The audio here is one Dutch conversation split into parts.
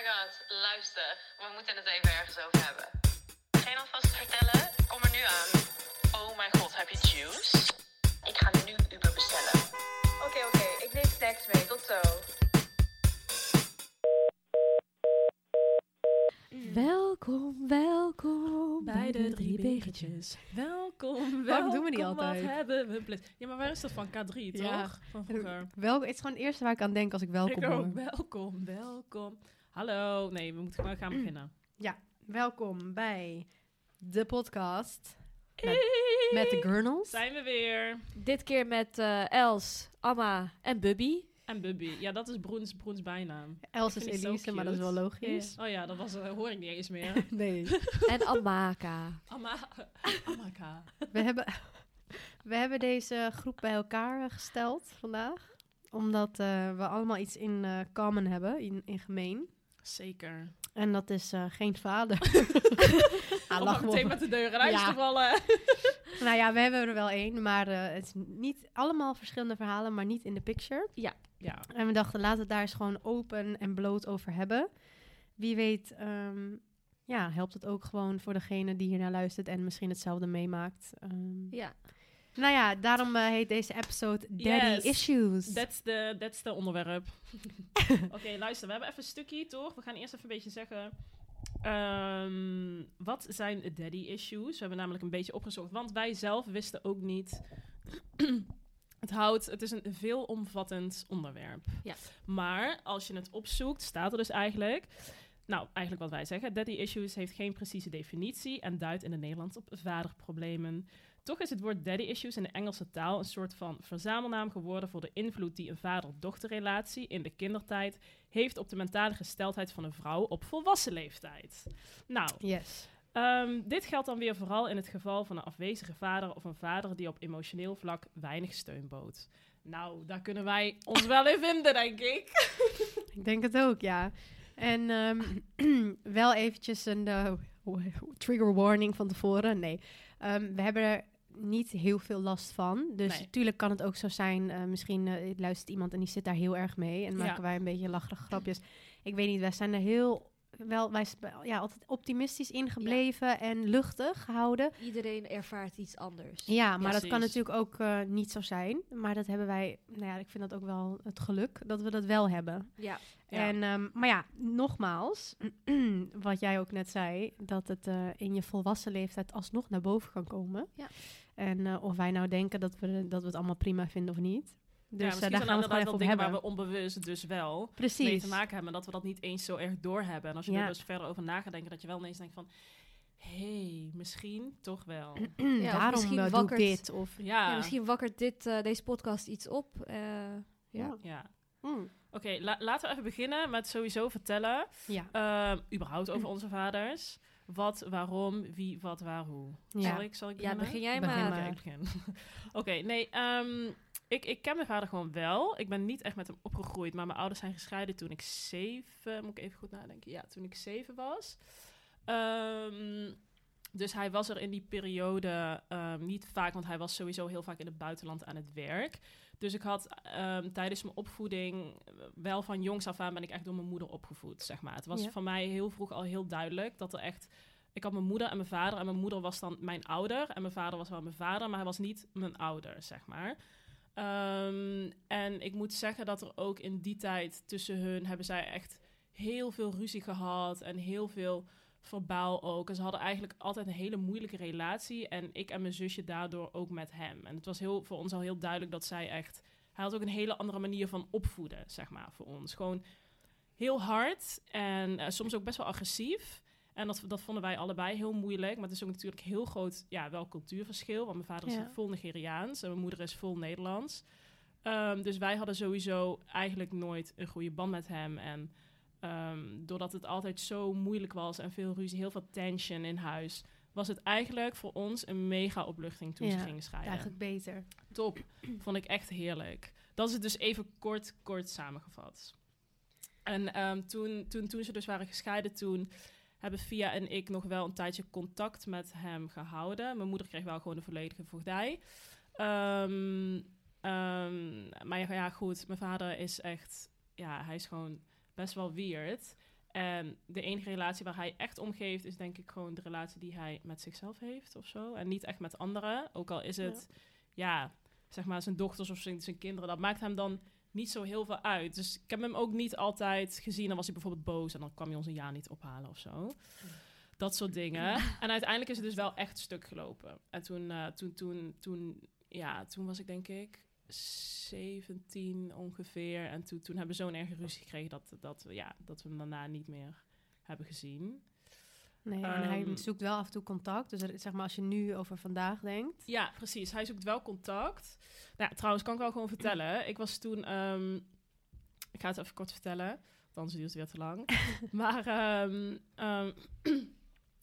my god, luister. We moeten het even ergens over hebben. Geen alvast vertellen? Kom er nu aan. Oh mijn god, heb je juice? Ik ga nu Uber bestellen. Oké, oké, ik neem snacks mee. Tot zo. Welkom, welkom Bij de drie begertjes. Welkom, welkom. Waarom doen we die altijd? Wat hebben we ple- Ja, maar waar is dat van? K3, toch? Ja. Van vroeger. Welkom, het is gewoon het eerste waar ik aan denk als ik welkom Ik ook. Welkom, welkom. Hallo. Nee, we moeten gewoon gaan beginnen. Ja, welkom bij de podcast met, met de Gurnals. Zijn we weer. Dit keer met eh, Els, Amma en Bubby. En Bubby. Ja, dat is Broens, Broens bijnaam. Els is Vind ik zo Elise, maar dat is wel cute. logisch. Oh ja, dat was, eh, hoor ik niet eens meer. Nee. en Amaka. Amma, Amaka. We hebben, we hebben deze groep bij elkaar eh, gesteld vandaag. Omdat eh, we allemaal iets in eh, common hebben, in, in gemeen. Zeker. En dat is eh, geen vader. ah, Om lach meteen met de deur in huis Ja. te vallen. Nou ja, we hebben er wel één, maar eh, het is niet allemaal verschillende verhalen, maar niet in de picture. Ja. En we dachten, laten we het daar eens gewoon open en bloot over hebben. Wie weet, ehm, ja, helpt het ook gewoon voor degene die hiernaar luistert en misschien hetzelfde meemaakt. Ehm, Ja. Nou ja, daarom eh, heet deze episode Daddy Yes. Issues. That's the, that's the onderwerp. Oké, luister. We hebben even een stukje, toch? We gaan eerst even een beetje zeggen... ehm, wat zijn daddy issues? We hebben namelijk een beetje opgezocht. Want wij zelf wisten ook niet... het houdt... Het is een veelomvattend onderwerp. Ja. Maar als je het opzoekt, staat er dus eigenlijk... Nou, eigenlijk wat wij zeggen. Daddy issues heeft geen precieze definitie... en duidt in het Nederlands op vaderproblemen... Toch is het woord daddy issues in de Engelse taal een soort van verzamelnaam geworden voor de invloed die een vader-dochterrelatie in de kindertijd heeft op de mentale gesteldheid van een vrouw op volwassen leeftijd. Nou, Yes. ehm, dit geldt dan weer vooral in het geval van een afwezige vader of een vader die op emotioneel vlak weinig steun bood. Nou, daar kunnen wij ons wel in vinden, denk ik. Ik denk het ook, ja. En ehm, wel eventjes een eh, trigger warning van tevoren. Nee, Ehm, we hebben er niet heel veel last van. Dus Nee. natuurlijk kan het ook zo zijn. eh, misschien eh, luistert iemand en die zit daar heel erg mee. En Ja. maken wij een beetje lacherige grapjes. Ik weet niet, wij zijn er heel... Wel, wij zijn ja, altijd optimistisch in gebleven en luchtig gehouden. Iedereen ervaart iets anders. Ja, maar dat kan natuurlijk ook eh, niet zo zijn. Maar dat hebben wij, nou ja, ik vind dat ook wel het geluk dat we dat wel hebben. Ja. Ja. En, ehm, maar ja, nogmaals, wat jij ook net zei, dat het eh, in je volwassen leeftijd alsnog naar boven kan komen. Ja. En eh, of wij nou denken dat we, dat we het allemaal prima vinden of niet. Dus ja, eh, daar zijn gaan er we het gewoon even dingen hebben. waar we onbewust dus wel mee te maken hebben. Dat we dat niet eens zo erg doorhebben. En als je Ja. er dus verder over na gaat denken, dat je wel ineens denkt van... hey, misschien toch wel. of Daarom misschien eh, ik dit. Of, Ja, Ja, misschien wakkert dit, eh, deze podcast iets op. eh, ja. ja. Mm, Oké, la- laten we even beginnen met sowieso vertellen... ja. ehm, überhaupt over onze vaders. Wat, waarom, wie, wat, waar, hoe. Ja. Zal ik, zal ik ja, beginnen? begin jij Begin maar. maar. Oké, ik begin. Oké, nee, ehm, ik, ik ken mijn vader gewoon wel. Ik ben niet echt met hem opgegroeid, maar mijn ouders zijn gescheiden toen ik zeven, moet ik even goed nadenken, ja, toen ik zeven was. Ehm, dus hij was er in die periode ehm, niet vaak, want hij was sowieso heel vaak in het buitenland aan het werk. Dus ik had ehm, tijdens mijn opvoeding, wel van jongs af aan ben ik echt door mijn moeder opgevoed, zeg maar. Het was Ja. voor mij heel vroeg al heel duidelijk dat er echt ik had mijn moeder en mijn vader. En mijn moeder was dan mijn ouder. En mijn vader was wel mijn vader, maar hij was niet mijn ouder, zeg maar. Ehm, en ik moet zeggen dat er ook in die tijd tussen hun hebben zij echt heel veel ruzie gehad. En heel veel verbaal ook. En ze hadden eigenlijk altijd een hele moeilijke relatie. En ik en mijn zusje daardoor ook met hem. En het was heel, voor ons al heel duidelijk dat zij echt... Hij had ook een hele andere manier van opvoeden, zeg maar, voor ons. Gewoon heel hard en eh, soms ook best wel agressief. En dat, dat vonden wij allebei heel moeilijk. Maar het is ook natuurlijk heel groot, ja, wel cultuurverschil. Want mijn vader is Ja. vol Nigeriaans en mijn moeder is vol Nederlands. Ehm, dus wij hadden sowieso eigenlijk nooit een goede band met hem. En ehm, doordat het altijd zo moeilijk was en veel ruzie, heel veel tension in huis... was het eigenlijk voor ons een mega opluchting toen ze gingen scheiden. Eigenlijk beter. Top. Vond ik echt heerlijk. Dat is het dus even kort, kort samengevat. En ehm, toen, toen, toen ze dus waren gescheiden, toen hebben Fia en ik nog wel een tijdje contact met hem gehouden. Mijn moeder kreeg wel gewoon de volledige voogdij. Ehm, maar ja, ja, goed, mijn vader is echt, ja, hij is gewoon best wel weird. En de enige relatie waar hij echt om geeft, is denk ik gewoon de relatie die hij met zichzelf heeft of zo. En niet echt met anderen. Ook al is het, ja, zeg maar zijn dochters of zijn, zijn kinderen. Dat maakt hem dan niet zo heel veel uit. Dus ik heb hem ook niet altijd gezien. Dan was hij bijvoorbeeld boos en dan kwam hij ons een jaar niet ophalen of zo. Dat soort dingen. En uiteindelijk is het dus wel echt stuk gelopen. En toen, eh, toen, toen, toen, ja, toen was ik denk ik 17 ongeveer. En toen, toen hebben we zo'n erge ruzie gekregen dat, dat, we, ja, dat we hem daarna niet meer hebben gezien. Nee, en hij Ehm, zoekt wel af en toe contact. Dus zeg maar als je nu over vandaag denkt. Ja, precies. Hij zoekt wel contact. Nou, ja, trouwens, kan ik wel gewoon vertellen. Ik was toen... ehm, ik ga het even kort vertellen, anders duurt het weer te lang. maar ehm,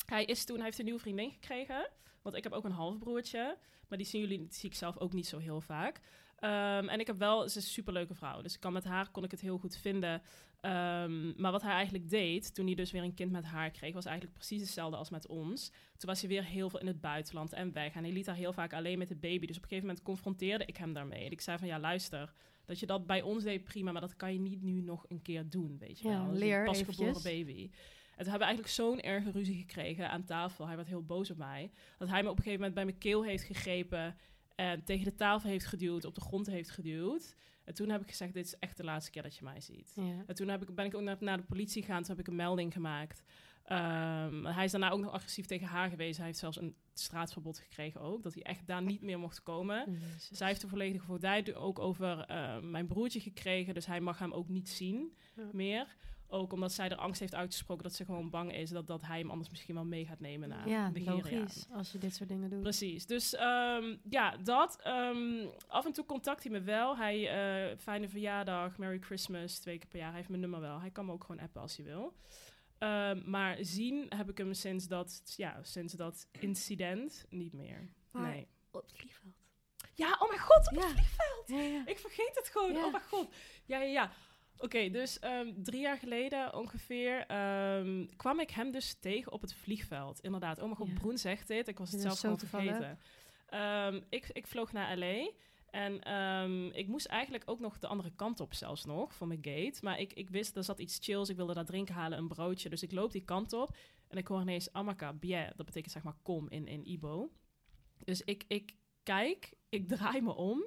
hij, is toen, hij heeft een nieuwe vriendin gekregen. Want ik heb ook een halfbroertje. Maar die zien jullie, die zie ik zelf ook niet zo heel vaak. Ehm, en ik heb wel, ze is een superleuke vrouw. Dus ik kan met haar kon ik het heel goed vinden. Ehm, maar wat hij eigenlijk deed, toen hij dus weer een kind met haar kreeg, was eigenlijk precies hetzelfde als met ons. Toen was hij weer heel veel in het buitenland en weg. En hij liet haar heel vaak alleen met de baby. Dus op een gegeven moment confronteerde ik hem daarmee. En ik zei van, ja, luister, dat je dat bij ons deed, prima. Maar dat kan je niet nu nog een keer doen, weet je Ja, wel. Leer een pasgeboren baby. En toen hebben we eigenlijk zo'n erge ruzie gekregen aan tafel. Hij werd heel boos op mij. Dat hij me op een gegeven moment bij mijn keel heeft gegrepen... en tegen de tafel heeft geduwd, op de grond heeft geduwd. En toen heb ik gezegd, dit is echt de laatste keer dat je mij ziet. Ja. En toen heb ik, ben ik ook naar, naar de politie gegaan. Toen heb ik een melding gemaakt. Ehm, hij is daarna ook nog agressief tegen haar geweest. Hij heeft zelfs een straatverbod gekregen ook. Dat hij echt daar niet meer mocht komen. Jezus. Zij heeft de volledige voogdij ook over eh, mijn broertje gekregen. Dus hij mag hem ook niet zien Ja. meer. Ook omdat zij er angst heeft uitgesproken dat ze gewoon bang is... dat, dat hij hem anders misschien wel mee gaat nemen naar ja, Nigeria. logisch. Als je dit soort dingen doet. Precies. Dus ehm, ja, dat. ehm, af en toe contact hij me wel. Hij, eh, fijne verjaardag, Merry Christmas, twee keer per jaar. Hij heeft mijn nummer wel. Hij kan me ook gewoon appen als hij wil. Ehm, maar zien heb ik hem sinds dat, ja, sinds dat incident niet meer. Maar- Nee. Op het vliegveld. Ja, oh mijn god, op Ja. het vliegveld. Ja, ja. Ik vergeet het gewoon. Oh mijn god. Ja, ja, ja. Oké, dus ehm, drie jaar geleden ongeveer ehm, kwam ik hem dus tegen op het vliegveld. Inderdaad. Oh mijn god, Ja. Broen zegt dit. Ik was het zelf gewoon vergeten. Ehm, ik, ik vloog naar L.A. En ik moest eigenlijk ook nog de andere kant op zelfs nog, voor mijn gate. Maar ik, ik wist, er zat iets chills. Ik wilde daar drinken halen, een broodje. Dus ik loop die kant op. En ik hoor ineens Amaka, bien. Dat betekent zeg maar kom in, in Ibo. Dus ik, ik kijk, ik draai me om.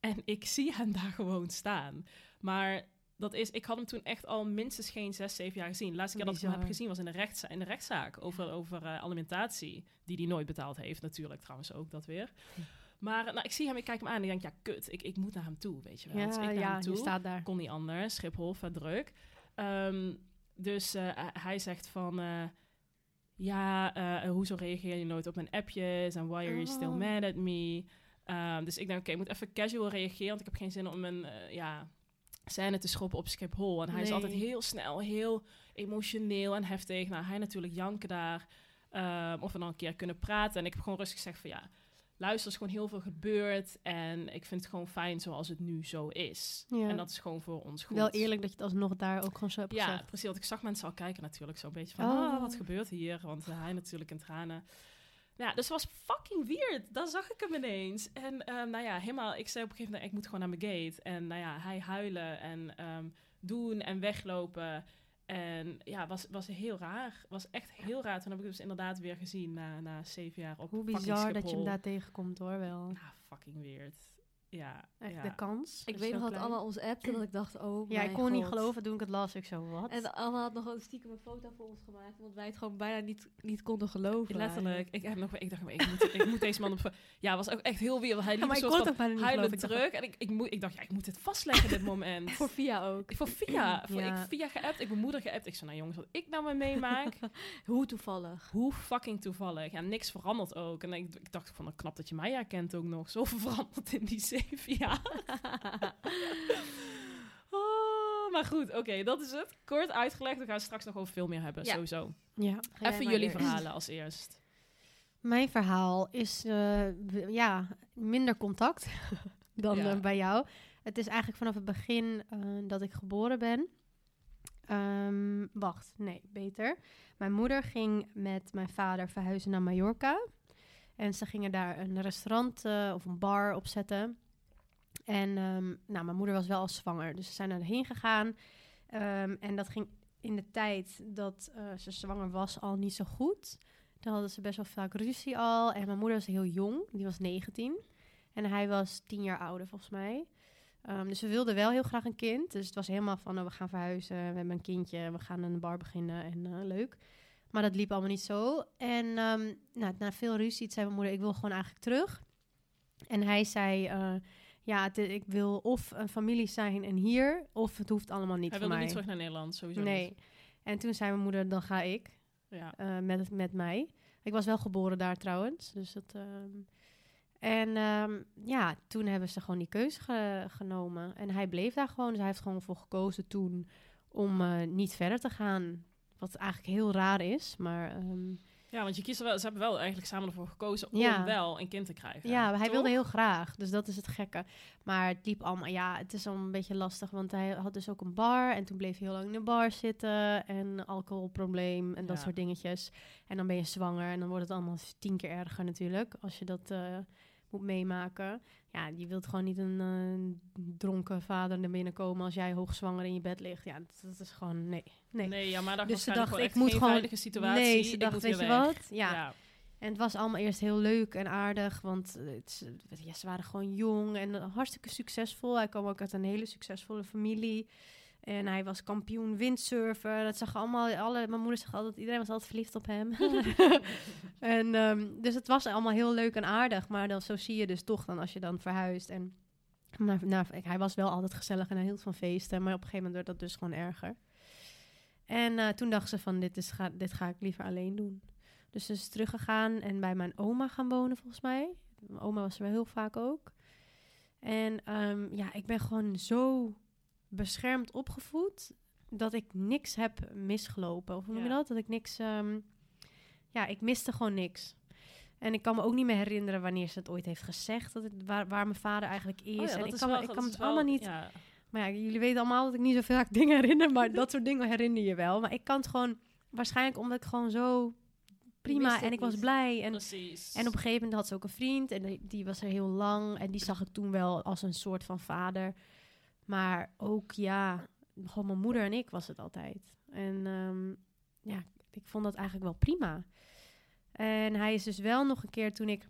En ik zie hem daar gewoon staan. Maar dat is, ik had hem toen echt al minstens geen zes, zeven jaar gezien. De laatste keer dat ik hem heb gezien was in de, in de rechtszaak over, over eh, alimentatie. Die hij nooit betaald heeft, natuurlijk trouwens ook dat weer. Maar nou, ik zie hem, ik kijk hem aan en ik denk, ja, kut, ik, ik moet naar hem toe, weet je wel. Dus ik Ja, naar ja hem toe je staat daar. kon niet anders. Schiphol, vet druk. Ehm, dus eh, hij- hij zegt van... eh, ja, eh, hoezo reageer je nooit op mijn appjes? En why are you still Oh. mad at me? Ehm, dus ik denk, oké, ik moet even casual reageren... want ik heb geen zin om een eh, ja, scène te schoppen op Schiphol. En hij is altijd heel snel, heel emotioneel en heftig. Nou, hij natuurlijk janken daar. Ehm, of we dan een keer kunnen praten. En ik heb gewoon rustig gezegd van... ja, luister, er is gewoon heel veel gebeurd... en ik vind het gewoon fijn zoals het nu zo is. Ja. En dat is gewoon voor ons goed. Wel eerlijk dat je het alsnog daar ook gewoon zo hebt Ja, gezegd. precies. Want ik zag mensen al kijken natuurlijk zo'n beetje van... Oh. Ah, wat gebeurt hier? Want eh, hij natuurlijk in tranen. Ja, dus het was fucking weird. Dan zag ik hem ineens. En ehm, nou ja, helemaal... Ik zei op een gegeven moment, ik moet gewoon naar mijn gate. En nou ja, hij huilen en ehm, doen en weglopen. En ja, was, was heel raar. Was echt heel raar. Toen heb ik hem dus inderdaad weer gezien na, na zeven jaar op Hoe bizar dat je hem daar tegenkomt hoor wel. Ah, fucking weird. Ja, Echt ja. de kans. Ik weet zo nog dat. Anna ons appte dat ik dacht, oh Ja, ik kon niet God. geloven toen ik het las. Ik zo, wat? En Anna had nog een stiekem een foto voor ons gemaakt, omdat wij het gewoon bijna niet, niet konden geloven. Letterlijk. Ik, heb nog, ik dacht, ik moet, ik moet deze man op... Ja, was ook echt heel want Hij liep maar een ik soort van niet huilend terug. En ik, ik, moet, ik dacht, ja, ik moet dit vastleggen dit moment. Voor Via ook. Voor via, voor, Ja. ik via geappt, ik mijn moeder geappt. Ik zei, nou jongens, wat ik nou mee meemaak, Hoe toevallig. hoe fucking toevallig. Ja, niks verandert ook. En ik, ik dacht van, nou, knap dat je mij herkent ook nog. Zoveel veranderd in die zeven jaar. Oh, maar goed, oké, dat is het. Kort uitgelegd, we gaan straks nog over veel meer hebben, Ja. sowieso. Ja. Even jullie eerst. verhalen als eerst. Mijn verhaal is eh, ja, minder contact dan Ja. eh, bij jou. Het is eigenlijk vanaf het begin eh, dat ik geboren ben. Ehm, wacht, nee, beter. Mijn moeder ging met mijn vader verhuizen naar Mallorca. En ze gingen daar een restaurant eh, of een bar opzetten. En ehm, nou, mijn moeder was wel al zwanger, dus ze zijn erheen gegaan. Ehm, en dat ging in de tijd dat eh, ze zwanger was al niet zo goed. Dan hadden ze best wel vaak ruzie al. En mijn moeder was heel jong, die was 19. En hij was 10 jaar ouder volgens mij. Ehm, dus we wilden wel heel graag een kind. Dus het was helemaal van, oh, we gaan verhuizen, we hebben een kindje, we gaan een bar beginnen en eh, leuk. Maar dat liep allemaal niet zo. En nou, na veel ruzie zei mijn moeder, ik wil gewoon eigenlijk terug. En hij zei, eh, ja, het- ik wil of een familie zijn en hier, of het hoeft allemaal niet Hij wilde mij. niet terug naar Nederland, sowieso nee. niet. En toen zei mijn moeder, dan ga ik Ja. eh, met, met mij. Ik was wel geboren daar trouwens. Dus dat, ehm, en ehm, ja, toen hebben ze gewoon die keuze ge- genomen. En hij bleef daar gewoon. Dus hij heeft gewoon voor gekozen toen om eh, niet verder te gaan. Wat eigenlijk heel raar is. Maar ehm, ja, want je kiest er wel, ze hebben wel eigenlijk samen ervoor gekozen Ja. om wel een kind te krijgen. ja, hij wilde heel graag. Dus dat is het gekke. Maar het liep allemaal... Ja, het is al een beetje lastig. Want hij had dus ook een bar. En toen bleef hij heel lang in de bar zitten. En alcoholprobleem en dat Ja. soort dingetjes. En dan ben je zwanger. En dan wordt het allemaal tien keer erger natuurlijk. Als je dat eh, moet meemaken. Ja, je wilt gewoon niet een eh, dronken vader naar binnen komen... als jij hoogzwanger in je bed ligt. Ja, dat, dat is gewoon... Nee. Nee. Nee, ja, maar daar Dus ze dacht, gewoon ik moet geen gewoon- veilige situatie. nee, ze ik dacht, weet je weg. wat? Ja. En het was allemaal eerst heel leuk en aardig, want eh, het, ja, ze waren gewoon jong en hartstikke succesvol. Hij kwam ook uit een hele succesvolle familie. En hij was kampioen windsurfer. Dat zag allemaal, alle, mijn moeder zegt altijd, iedereen was altijd verliefd op hem. en, ehm, dus het was allemaal heel leuk en aardig. Maar dan, zo zie je dus toch dan als je dan verhuist. En maar, nou, hij was wel altijd gezellig en hij hield van feesten. Maar op een gegeven moment werd dat dus gewoon erger. En eh, toen dacht ze van, dit, is, ga, dit ga ik liever alleen doen. Dus ze is teruggegaan en bij mijn oma gaan wonen, volgens mij. Mijn oma was er wel heel vaak ook. En ehm, ja, ik ben gewoon zo beschermd opgevoed dat ik niks heb misgelopen. Of hoe noem je Ja. dat? Dat ik niks... ehm, ja, ik miste gewoon niks. En ik kan me ook niet meer herinneren wanneer ze het ooit heeft gezegd. Dat het, waar, waar mijn vader eigenlijk is. Oh ja, en ik is kan, me- ik kan is het wel- allemaal niet... Ja. Maar ja, jullie weten allemaal dat ik niet zo vaak dingen herinner. Maar dat soort dingen herinner je wel. Maar ik kan het gewoon... Waarschijnlijk omdat ik gewoon zo prima... En ik was niet. blij. En Precies. en op een gegeven moment had ze ook een vriend en die, die was er heel lang. En die zag ik toen wel als een soort van vader. Maar ook, ja, gewoon mijn moeder en ik was het altijd. En ehm, ja, ik vond dat eigenlijk wel prima. En hij is dus wel nog een keer toen ik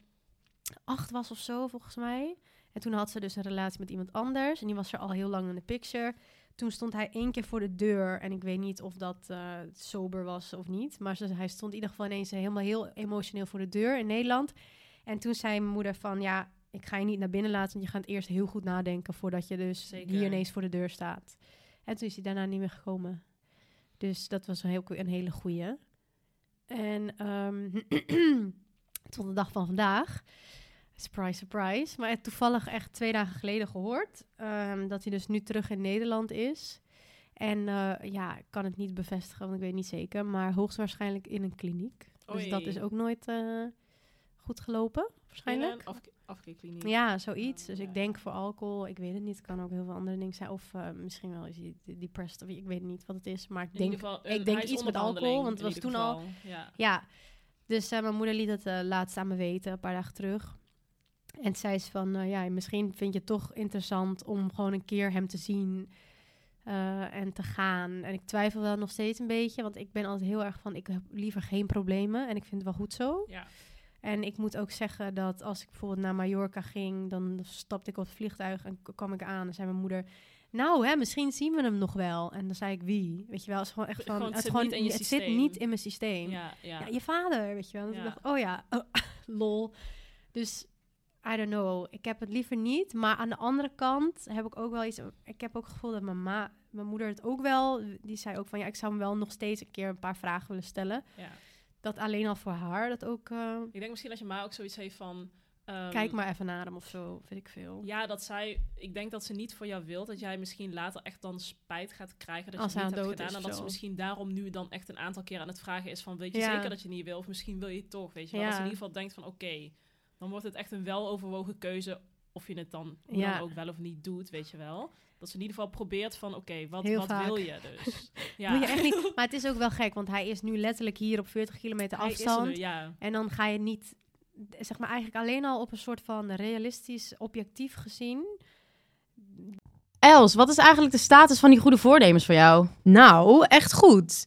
acht was of zo, volgens mij. En toen had ze dus een relatie met iemand anders. En die was er al heel lang in de picture. Toen stond hij één keer voor de deur. En ik weet niet of dat eh, sober was of niet. Maar ze, hij stond in ieder geval ineens helemaal heel emotioneel voor de deur in Nederland. En toen zei mijn moeder van... Ja, ik ga je niet naar binnen laten. Want je gaat eerst heel goed nadenken... voordat je dus Zeker. hier ineens voor de deur staat. En toen is hij daarna niet meer gekomen. Dus dat was een, heel, een hele goeie. En ehm, tot de dag van vandaag... Surprise, surprise. Maar toevallig echt twee dagen geleden gehoord... ehm, dat hij dus nu terug in Nederland is... En eh, ja, ik kan het niet bevestigen, want ik weet niet zeker. Maar hoogstwaarschijnlijk in een kliniek. Dus dat is ook nooit eh, goed gelopen, waarschijnlijk. Ja, zoiets. Dus Ja. ik denk voor alcohol, ik weet het niet. Het kan ook heel veel andere dingen zijn. Of eh, misschien wel is hij de- depressed, of ik weet niet wat het is. Maar ik In denk, geval, ik een- denk is iets met alcohol, want het was toen al-. Ja. ja. Dus eh, mijn moeder liet het eh, laatst aan me weten, een paar dagen terug. En zei ze van, eh, ja, misschien vind je het toch interessant om gewoon een keer hem te zien eh, en te gaan. En ik twijfel wel nog steeds een beetje, want ik ben altijd heel erg van, ik heb liever geen problemen en ik vind het wel goed zo. Ja. En ik moet ook zeggen dat als ik bijvoorbeeld naar Mallorca ging, dan stapte ik op het vliegtuig en kwam ik aan en zei mijn moeder, nou hè, misschien zien we hem nog wel. En dan zei ik wie, weet je wel, het is gewoon echt van, Gewoon, het gewoon, niet in je het zit niet in mijn systeem. Ja, ja. Ja, je vader, weet je wel. Dus Ja. ik dacht, oh ja, oh, lol. Dus, I don't know. Ik heb het liever niet. Maar aan de andere kant heb ik ook wel iets... Ik heb ook het gevoel dat mijn, ma, mijn moeder het ook wel... Die zei ook van, ja, ik zou hem wel nog steeds een keer een paar vragen willen stellen. ja. Dat alleen al voor haar, dat ook... eh, Ik denk misschien dat je ma ook zoiets heeft van... ehm, kijk maar even naar hem of zo, weet ik veel. Ja, dat zij... Ik denk dat ze niet voor jou wilt dat jij misschien later echt dan spijt gaat krijgen dat Als je het niet hebt gedaan. En dat ze misschien daarom nu dan echt een aantal keer aan het vragen is van... Weet je Ja. zeker dat je niet wil? Of misschien wil je het toch, weet je wel. Ja. Dat ze in ieder geval denkt van oké, dan wordt het echt een weloverwogen keuze... of je het dan, hoe Ja. dan ook wel of niet doet, weet je wel. Dat ze in ieder geval probeert van oké, wat, Heel wat vaak. wil je dus? Ja. Je echt niet. Maar het is ook wel gek, want hij is nu letterlijk hier op 40 kilometer Hij is er afstand. ja. En dan ga je niet, zeg maar eigenlijk alleen al op een soort van realistisch, objectief gezien, Els, wat is eigenlijk de status van die goede voornemens voor jou? Nou, echt goed.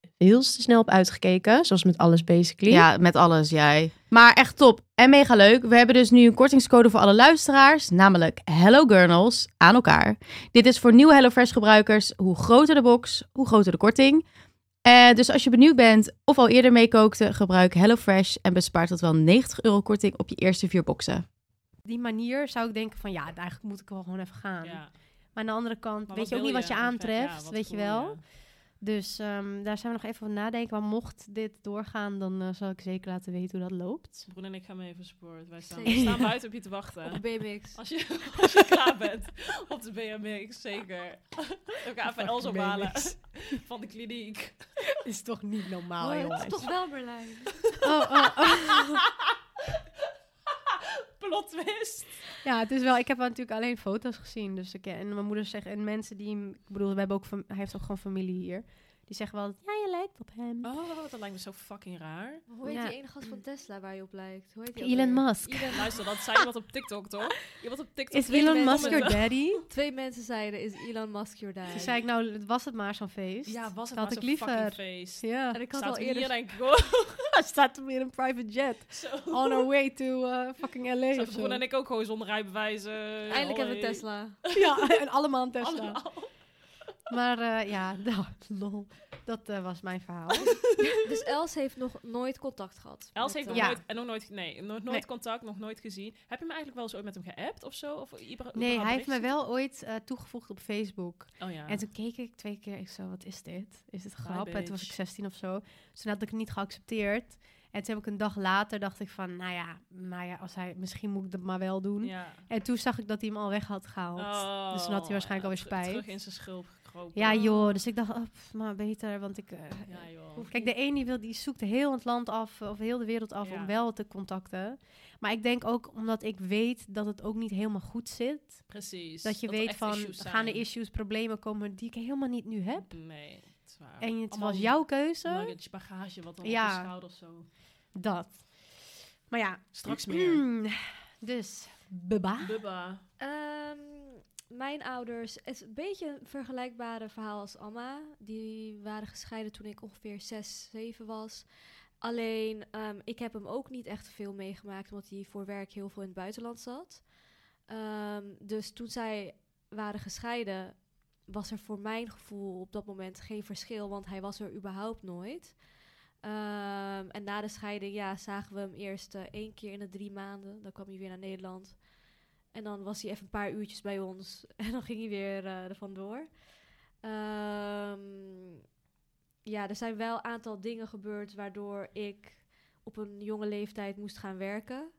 heel snel op uitgekeken. Zoals met alles basically. Ja, met alles, jij. Maar echt top en mega leuk. We hebben dus nu een kortingscode voor alle luisteraars, namelijk Hello Gurnals aan elkaar. Dit is voor nieuwe HelloFresh gebruikers. Hoe groter de box, hoe groter de korting. En dus als je benieuwd bent of al eerder meekookte, gebruik HelloFresh en bespaart tot wel 90 euro korting op je eerste vier boxen. die manier zou ik denken van ja, eigenlijk moet ik wel gewoon even gaan. Ja. Maar aan de andere kant Maar weet je ook niet wat je Ja, aantreft, wat weet je wel. Dus ehm, daar zijn we nog even over nadenken. Maar mocht dit doorgaan, dan eh, zal ik zeker laten weten hoe dat loopt. Broen en ik gaan mee even sport. Wij staan, we staan buiten op je te wachten. Op BMX. Als je, als je klaar bent op de BMX, zeker. We gaan even Els ophalen van de kliniek. Is toch niet normaal, Oh, het is toch wel Berlijn. Oh, oh, oh. Plot. Ja, het is wel. Ik heb natuurlijk alleen foto's gezien. Dus ik, en mijn moeder zegt en mensen die, ik bedoel, we hebben ook, hij heeft ook gewoon familie hier. Die zeggen wel, ja, je lijkt op hem. Oh, dat lijkt me zo fucking raar. Hoe heet Ja. die ene gast van Tesla waar je op lijkt? Hoe heet die Elon? Musk. Elon Luister, dat zei iemand op TikTok, toch? Iemand op TikTok. Is Elon Musk your daddy? Twee mensen zeiden, is Elon Musk your dad? Toen zei ik, nou, was het maar zo'n feest. Ja, was het Dat maar zo'n fucking feest. Ja. En ik had Staat al hier eerder... denk ik, oh, Hij staat weer in een private jet. On our way to uh, fucking LA zo. En ik ook gewoon zonder rijbewijzen. Eindelijk hebben we. Tesla. Ja, en allemaal een Tesla. Allemaal. Maar eh, ja, nou, lol. Dat eh, was mijn verhaal. Dus Els heeft nog nooit contact gehad. Els met, heeft nog eh, Ja. nooit, en nog nooit, nee, nooit Nee. contact, nog nooit gezien. Heb je me eigenlijk wel eens ooit met hem geappt of zo? Of Nee, hij heeft mij berichtjes? wel ooit eh, toegevoegd op Facebook. Oh ja. En toen keek ik twee keer, ik zo, wat is dit? Is dit grap? En toen was ik bitch. 16 of zo. Dus toen had ik het niet geaccepteerd. En toen heb ik een dag later, dacht ik van, nou ja, maar ja, als hij, misschien moet ik dat maar wel doen. ja. En toen zag ik dat hij hem al weg had gehaald. Oh, Dus toen had hij waarschijnlijk alweer spijt. Terug in zijn schulp gekropen. Ja joh, dus ik dacht, oh, pff, maar beter, want ik... eh, Ja, joh. Kijk, de een die, wil, die zoekt heel het land af, of heel de wereld af, Ja. om wel te contacten. Maar ik denk ook, omdat ik weet dat het ook niet helemaal goed zit. Precies. Dat je weet van, issues gaan er issues, problemen komen die ik helemaal niet nu heb. Nee, het is waar. En het Allemaal was jouw keuze. luggage, bagage, wat dan Ja. op je schouders zo. Dat. Maar ja. Straks meer. dus, baba. Bubba. Ehm, mijn ouders, het is een beetje een vergelijkbare verhaal als Amma. Die waren gescheiden toen ik ongeveer 6, 7 was. Alleen, ehm, ik heb hem ook niet echt veel meegemaakt, omdat hij voor werk heel veel in het buitenland zat. Ehm, dus toen zij waren gescheiden, was er voor mijn gevoel op dat moment geen verschil, want hij was er überhaupt nooit. Ehm, en na de scheiding, ja, zagen we hem eerst eh, één keer in de drie maanden. Dan kwam hij weer naar Nederland. En dan was hij even een paar uurtjes bij ons. En dan ging hij weer eh er vandoor. Ehm, ja, er zijn wel een aantal dingen gebeurd waardoor ik op een jonge leeftijd moest gaan werken.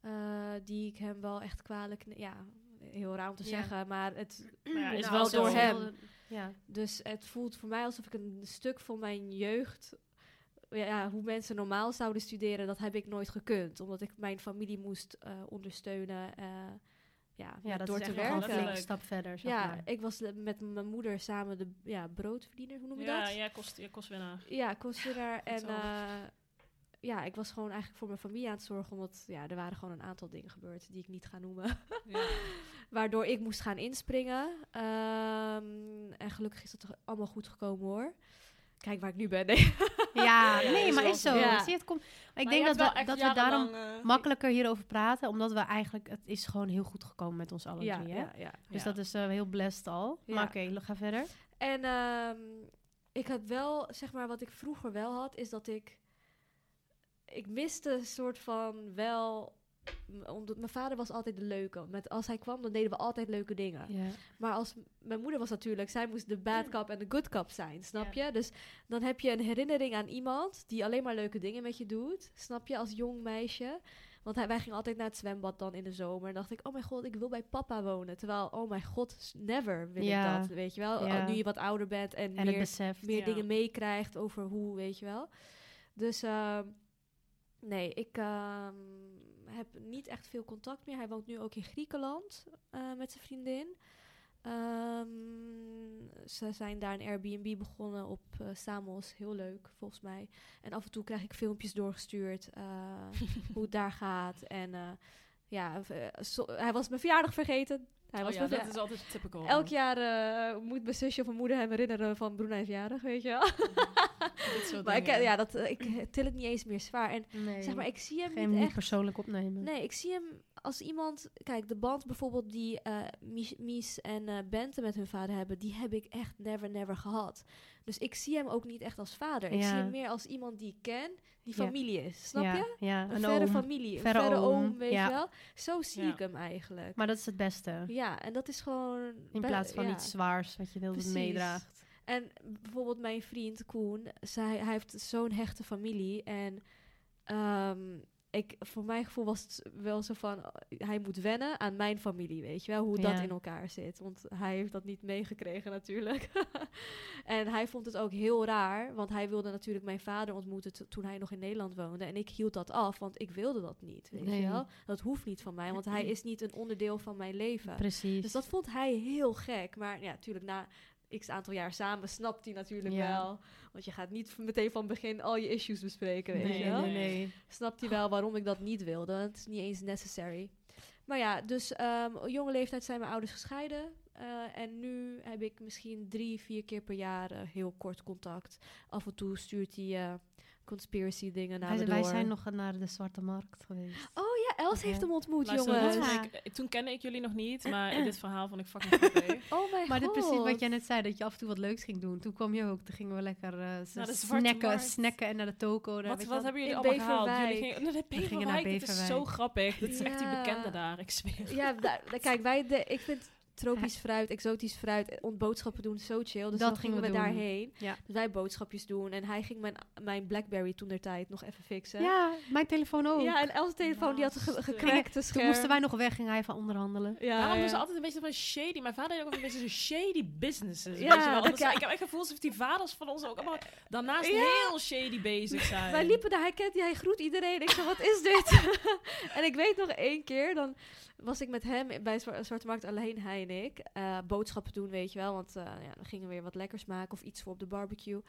Eh, die ik hem wel echt kwalijk... Ja, heel raar om te Ja. zeggen, maar het Maar ja, is Nou, wel door hem. Ja. dus het voelt voor mij alsof ik een stuk van mijn jeugd, ja, ja, hoe mensen normaal zouden studeren, dat heb ik nooit gekund. Omdat ik mijn familie moest eh, ondersteunen, eh, ja, Ja, door is te een werken. flinke stap verder, zeg Ja, maar. ik was met mijn moeder samen de ja, broodverdiener, hoe noem je Ja, dat? jij kost, jij kost winnaar. Ja, kostwinnaar. En eh, ja, ik was gewoon eigenlijk voor mijn familie aan het zorgen, omdat ja, er waren gewoon een aantal dingen gebeurd die ik niet ga noemen. Ja. Waardoor ik moest gaan inspringen. Ehm, en gelukkig is dat toch allemaal goed gekomen hoor. Kijk waar ik nu ben. Nee. Ja, nee, maar is zo. Ja. Zie het komt, maar ik Maar denk dat, we, dat we daarom eh, makkelijker hierover praten, omdat we eigenlijk, het is gewoon heel goed gekomen met ons allen ja, drie, hè? ja, ja. Dus Ja. dat is eh, heel blessed al. Ja. Maar oké, ga verder. En ehm, ik had wel, zeg maar, wat ik vroeger wel had, is dat ik ik miste een soort van wel... Omdat mijn vader was altijd de leuke. Met, als hij kwam, dan deden we altijd leuke dingen. Maar als mijn moeder was natuurlijk, zij moest de bad cop en de good cop zijn, snap je? Dus dan heb je een herinnering aan iemand die alleen maar leuke dingen met je doet, snap je, als jong meisje. Want hij, wij gingen altijd naar het zwembad dan in de zomer. En dacht ik, oh mijn god, ik wil bij papa wonen. Terwijl, oh mijn god, never wil Ja. ik dat, weet je wel. Ja. Nu je wat ouder bent en, meer, meer dingen meekrijgt over hoe, weet je wel. Dus ehm, nee, ik ehm, heb niet echt veel contact meer. Hij woont nu ook in Griekenland eh, met zijn vriendin. Ehm, ze zijn daar een Airbnb begonnen op eh, Samos. Heel leuk, volgens mij. En af en toe krijg ik filmpjes doorgestuurd eh, hoe het daar gaat. En ja, hij was mijn verjaardag vergeten. Hij Oh ja, dat is altijd typical. Elk jaar eh, moet mijn zusje of mijn moeder hem herinneren van Brunei verjaardag, weet je wel. Soort Maar ik, ja, dat, eh, ik til het niet eens meer zwaar. En Nee. zeg maar, ik zie hem niet echt... persoonlijk opnemen. Nee, ik zie hem als iemand... Kijk, de band bijvoorbeeld die eh, Mies, Mies en eh, Bente met hun vader hebben... die heb ik echt never, never gehad. Dus ik zie hem ook niet echt als vader. Ik Ja. zie hem meer als iemand die ik ken, die familie is. Snap ja, je? Ja, Een een verre oom. familie, een Verre oom, oom, weet je wel. Zo zie ik hem eigenlijk. Maar dat is het beste. Ja, en dat is gewoon... In plaats van iets zwaars wat je heel Precies. meedraagt. En bijvoorbeeld mijn vriend Koen, zij, hij heeft zo'n hechte familie. En ehm, ik, voor mijn gevoel was het wel zo van, hij moet wennen aan mijn familie, weet je wel, hoe dat Ja. in elkaar zit. Want hij heeft dat niet meegekregen natuurlijk. en hij vond het ook heel raar, want hij wilde natuurlijk mijn vader ontmoeten to- toen hij nog in Nederland woonde. En ik hield dat af, want ik wilde dat niet, weet Nee. je wel. Dat hoeft niet van mij, want hij is niet een onderdeel van mijn leven. Precies. Dus dat vond hij heel gek. Maar ja, natuurlijk na x aantal jaar samen snapt hij natuurlijk Ja. wel. Want je gaat niet meteen van begin al je issues bespreken, weet nee, je wel. nee, nee. Snapt hij wel waarom ik dat niet wilde. Het is niet eens necessary. Maar ja, dus op jonge leeftijd zijn mijn ouders gescheiden. Eh, en nu heb ik misschien drie, vier keer per jaar eh, heel kort contact. Af en toe stuurt hij eh, conspiracy dingen naar Wij, wij zijn nog naar de Zwarte Markt geweest. Oh ja, Els heeft hem ontmoet, Luister, jongen. toen, Ja. ik, toen kende ik jullie nog niet, maar dit verhaal vond ik fucking grappig. Oh mijn Maar dit precies wat jij net zei, dat je af en toe wat leuks ging doen. Toen kwam je ook, toen gingen we lekker eh, Zwarte snacken, Markt. snacken en naar de toko. daar, Wat, wat hebben jullie In allemaal gehaald? Jullie gingen naar de We gingen naar Beverwijk. Dit is zo grappig. Dit is echt die bekende daar, ik zweer. Ja, da- da- kijk, wij de, ik vind tropisch fruit, exotisch fruit, eh, ont- boodschappen doen zo chill. Dus Dat dan gingen we, daarheen. Ja. Dus wij boodschapjes doen. En hij ging mijn, mijn Blackberry toen der tijd nog even fixen. Ja, mijn telefoon ook. Ja, en Els telefoon die had ge gecrackte scherm. Toen moesten wij nog weg, ging hij van onderhandelen. Ja, Waarom ja. doen ze altijd een beetje van shady? Mijn vader heeft ook een beetje zo'n shady businesses. Ja, dat Dus Ik heb echt het gevoel alsof die vaders van ons ook allemaal daarnaast Ja. heel shady bezig zijn. Wij liepen daar, hij kent die, hij groet iedereen. Ik zei, wat is dit? en ik weet nog één keer, dan was ik met hem bij Zwa- Zwarte Markt alleen, hij ik. eh, boodschappen doen, weet je wel. Want eh, ja, dan gingen we weer wat lekkers maken of iets voor op de barbecue.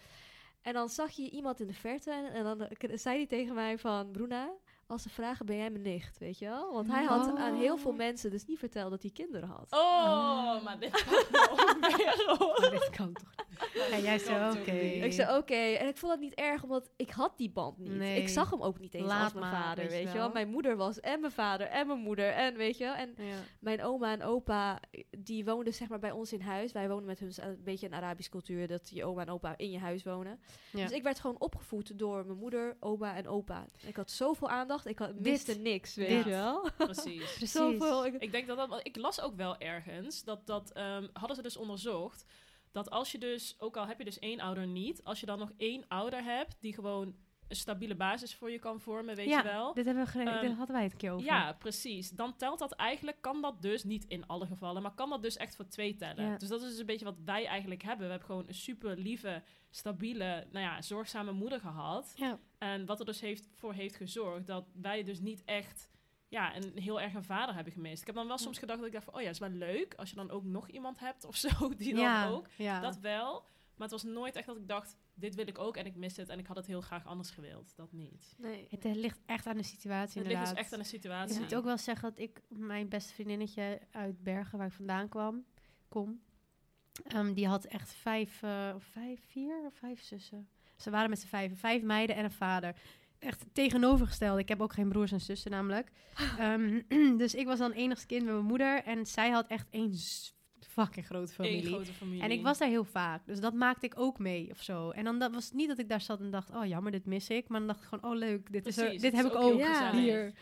En dan zag je iemand in de verte en, en dan eh, zei hij tegen mij van... Bruna, als ze vragen, ben jij mijn nicht, weet je wel? Want hij had Oh. aan heel veel mensen dus niet verteld dat hij kinderen had. Oh, maar dit kan hoor. Dit kan toch niet? En jij zei, kan oké. toch? Ik zei oké, en ik vond dat niet erg, omdat ik had die band niet. Nee. Ik zag hem ook niet eens Laat als mijn maar, vader, weet je weet je wel. wel. Mijn moeder was en mijn vader en mijn moeder en weet je wel. En Ja. mijn oma en opa, die woonden zeg maar bij ons in huis. Wij wonen met hun een beetje een Arabische cultuur, dat je oma en opa in je huis wonen. Ja. Dus ik werd gewoon opgevoed door mijn moeder, oma en opa. Ik had zoveel aandacht, ik had, miste niks, weet Dit. je wel. Precies. Precies. Zoveel. Ik, Ik denk dat dat... want Ik las ook wel ergens, dat, dat ehm, hadden ze dus onderzocht, dat als je dus, ook al heb je dus één ouder niet, als je dan nog één ouder hebt die gewoon een stabiele basis voor je kan vormen, weet Ja, je wel. Dit, hebben we dit hadden wij het een keer over. Ja, precies. Dan telt dat eigenlijk, kan dat dus, niet in alle gevallen, maar kan dat dus echt voor twee tellen. Ja. Dus dat is dus een beetje wat wij eigenlijk hebben. We hebben gewoon een super lieve, stabiele, nou ja, zorgzame moeder gehad. Ja. En wat er dus heeft, voor heeft gezorgd dat wij dus niet echt ja, een heel erg een vader hebben gemist. Ik heb dan wel soms gedacht dat ik dacht van, oh ja, is wel leuk als je dan ook nog iemand hebt of zo, die dan ja, ook. Ja. Dat wel. Maar het was nooit echt dat ik dacht, dit wil ik ook en ik mis het en ik had het heel graag anders gewild. Dat niet. nee. Het eh, ligt echt aan de situatie Het ligt inderdaad. dus echt aan de Ik situatie. moet ook wel zeggen dat ik mijn beste vriendinnetje uit Bergen, waar ik vandaan kwam, kom, ehm, die had echt vijf, eh, of vijf, vier of vijf zussen. Ze waren met z'n vijf, vijf meiden en een vader. Echt tegenovergesteld. Ik heb ook geen broers en zussen namelijk. Ehm, dus ik was dan enigst kind met mijn moeder en zij had echt een fucking grote Eén familie. grote familie. En ik was daar heel vaak. Dus dat maakte ik ook mee of zo. En dan dat was het niet dat ik daar zat en dacht, oh jammer, dit mis ik. Maar dan dacht ik gewoon, oh leuk, dit, is er, dit heb is ik ook gezellig. hier.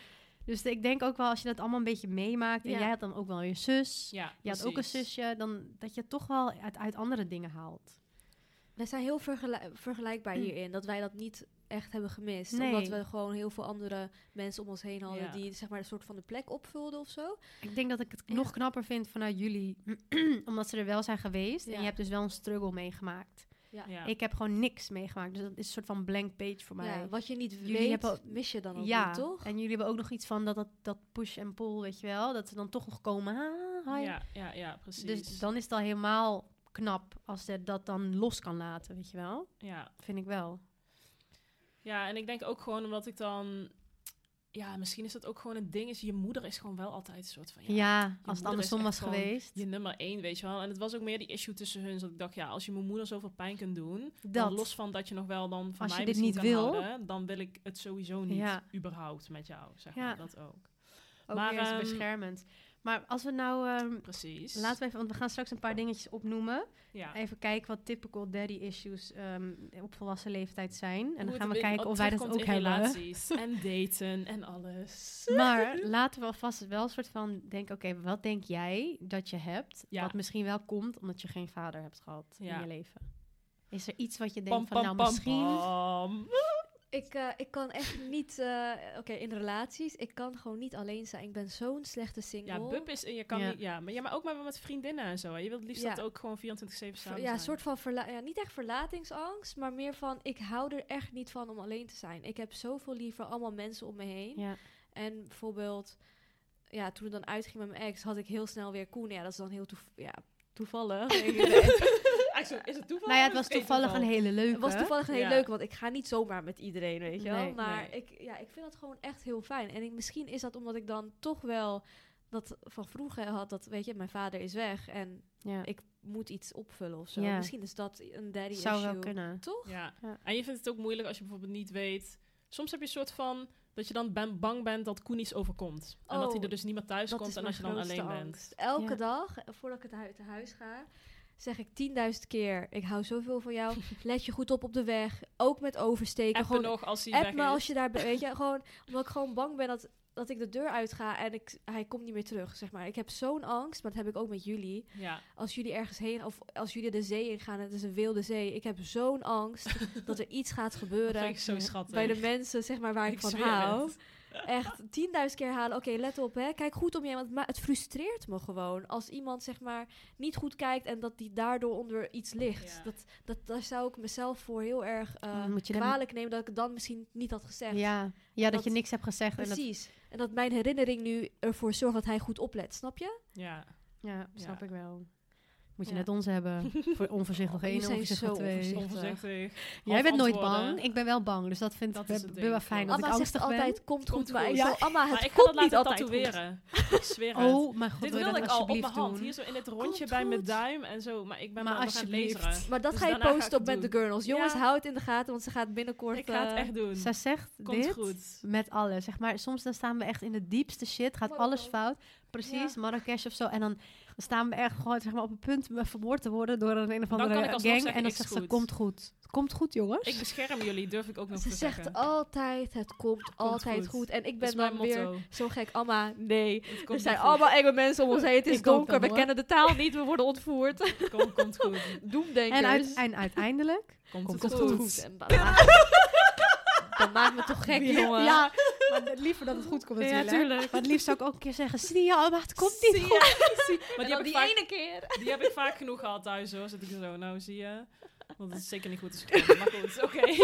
Dus ik denk ook wel, als je dat allemaal een beetje meemaakt. En Ja. jij had dan ook wel je zus. Ja, Je had ook een zusje. Dan dat je toch wel uit, uit andere dingen haalt. Wij zijn heel vergelijk- vergelijkbaar hierin. Dat wij dat niet echt hebben gemist. Nee. Omdat we gewoon heel veel andere mensen om ons heen hadden... Ja. die zeg maar een soort van de plek opvulden of zo. Ik denk dat ik het Ja. nog knapper vind vanuit jullie. omdat ze er wel zijn geweest. En je hebt dus wel een struggle meegemaakt. Ja. Ik heb gewoon niks meegemaakt. Dus dat is een soort van blank page voor mij. Ja, wat je niet Jullie weet, hebben mis je dan ook ja, niet, toch? en jullie hebben ook nog iets van dat, dat, dat push en pull, weet je wel. Dat ze dan toch nog komen. Ah, hi. ja, ja, ja, precies. Dus dan is het al helemaal knap als ze dat dan los kan laten, weet je wel. ja. Vind ik wel. Ja, en ik denk ook gewoon omdat ik dan... Ja, misschien is dat ook gewoon een ding. Is je moeder is gewoon wel altijd een soort van... Ja, Ja, als het andersom was geweest. je nummer één, weet je wel. En het was ook meer die issue tussen hun. Dat ik dacht, ja, als je mijn moeder zoveel pijn kunt doen... Dat. Dan los van dat je nog wel dan van Als je mij dit niet kan wil. houden, dan wil ik het sowieso niet Ja. überhaupt met jou, zeg Ja. maar. Dat ook. Ook maar, ehm, beschermend. Maar als we nou... ehm, Precies. laten we even, want we gaan straks een paar dingetjes opnoemen. ja. Even kijken wat typical daddy issues ehm, op volwassen leeftijd zijn. En Hoe dan gaan we kijken of wij dat ook in hebben. relaties en daten en alles. Maar laten we alvast wel een soort van denken... Oké, wat denk jij dat je hebt... Ja. wat misschien wel komt omdat je geen vader hebt gehad in je leven? Is er iets wat je denkt Pam, van... pam, nou, pam, misschien... Ik, eh, ik kan echt niet... eh, Oké, in relaties, ik kan gewoon niet alleen zijn. Ik ben zo'n slechte single. Ja, bub is, en je kan Ja. niet, ja, maar, ja, maar ook maar met vriendinnen en zo. hè. Je wilt liefst Ja. dat ook gewoon 24-7 samen ja, zijn. een soort van verla ja, niet echt verlatingsangst, maar meer van ik hou er echt niet van om alleen te zijn. Ik heb zoveel liever allemaal mensen om me heen. Ja. En bijvoorbeeld, ja, toen het dan uitging met mijn ex, had ik heel snel weer Koen. Ja, dat is dan heel toev- ja, toevallig. Is het toeval? Nou ja, het was toevallig toeval? een hele leuke. Het was toevallig een heel Ja. leuk, want ik ga niet zomaar met iedereen, weet je wel. Nee, maar nee. Ik, ja, ik vind dat gewoon echt heel fijn. En ik, misschien is dat omdat ik dan toch wel dat van vroeger had, dat weet je, mijn vader is weg en Ja. ik moet iets opvullen of zo. Ja. Misschien is dat een daddy Zou issue. wel kunnen. Toch? Ja. Ja. En je vindt het ook moeilijk als je bijvoorbeeld niet weet... Soms heb je een soort van... Dat je dan ben, bang bent dat Koen iets overkomt. En dat hij Oh, er dus niet meer thuis komt en als je dan alleen angst. bent. Elke Ja. dag, eh, voordat ik het uit huis ga, zeg ik 10.000 keer: Ik hou zoveel van jou. Let je goed op op de weg. Ook met oversteken. Appen gewoon nog als hij app me is. als je daar bent. Weet je, gewoon omdat ik gewoon bang ben dat, dat ik de deur uitga en ik, hij komt niet meer terug. Zeg maar. Ik heb zo'n angst, maar dat heb ik ook met jullie. Ja. Als jullie ergens heen of als jullie de zee ingaan, het is een wilde zee. Ik heb zo'n angst dat er iets gaat gebeuren zo bij de mensen zeg maar, waar ik, Ik van hou. het. Echt 10.000 keer halen. Oké, let op, hè. Kijk goed om je heen. Want het frustreert me gewoon. Als iemand, zeg maar, niet goed kijkt en dat die daardoor onder iets ligt. Ja. Dat, dat, daar zou ik mezelf voor heel erg eh, Dan moet je dan- kwalijk nemen dat ik het dan misschien niet had gezegd. Ja, ja dat, dat- je niks hebt gezegd. En dat, Precies. En dat mijn herinnering nu ervoor zorgt dat hij goed oplet. Snap je? Ja. ja, snap Ja. ik wel. Moet je Ja. net ons hebben. Voor onvoorzichtig Jullie één, onvoorzichtig zo twee. onvoorzichtig. Jij bent nooit bang. Ik ben wel bang. Dus dat vind Dat ik is wel- het fijn. Dat Amma ik zegt angstig altijd, ben. komt, Komt goed. Maar goed. ik Amma, het Maar ik ga komt dat niet laten altijd tatoeëren. Ik zweer het. Oh, mijn god, Dit wil wilde dat ik al op mijn alsjeblieft hand. doen? Hier zo in dit rondje Komt bij mijn duim en zo. Maar ik ben Maar het alsjeblieft. lezen. Maar dat Dus ga je ik posten op het met de girls. Jongens, hou het in de gaten, want ze gaat binnenkort... Ik ga het eh, echt doen. Zij zegt dit goed. met alles. Zeg maar, soms dan staan we echt in de diepste shit. Gaat alles fout. Precies, Ja. Marrakesh of zo. En dan staan we echt gewoon zeg maar, op het punt om vermoord te worden door een, een of andere gang. zeggen, en dan zegt ze, komt goed. Het komt goed, jongens. Ik bescherm jullie, durf ik ook nog Ze te zegt zeggen. altijd, het komt, altijd goed. goed. En ik ben dan weer zo gek. Amma, nee. Er zijn allemaal enge mensen om ons heen. Het is Ik donker, we kennen de taal niet, we worden ontvoerd. Komt, komt goed. Doemdenkers. en, uit, en uiteindelijk Komt, Komt het goed. goed. En dat, maakt, dat maakt me toch gek, jongen. Ja, maar liever dat het goed komt Ja, natuurlijk. tuurlijk. Maar het liefst zou ik ook een keer zeggen, zie je, maar het komt niet Zie je? Maar die heb, ik die vaak, ene keer. die heb ik vaak genoeg gehad thuis hoor. Zit ik zo, nou zie je. Want het is zeker niet goed te schrijven. Maar goed, oké.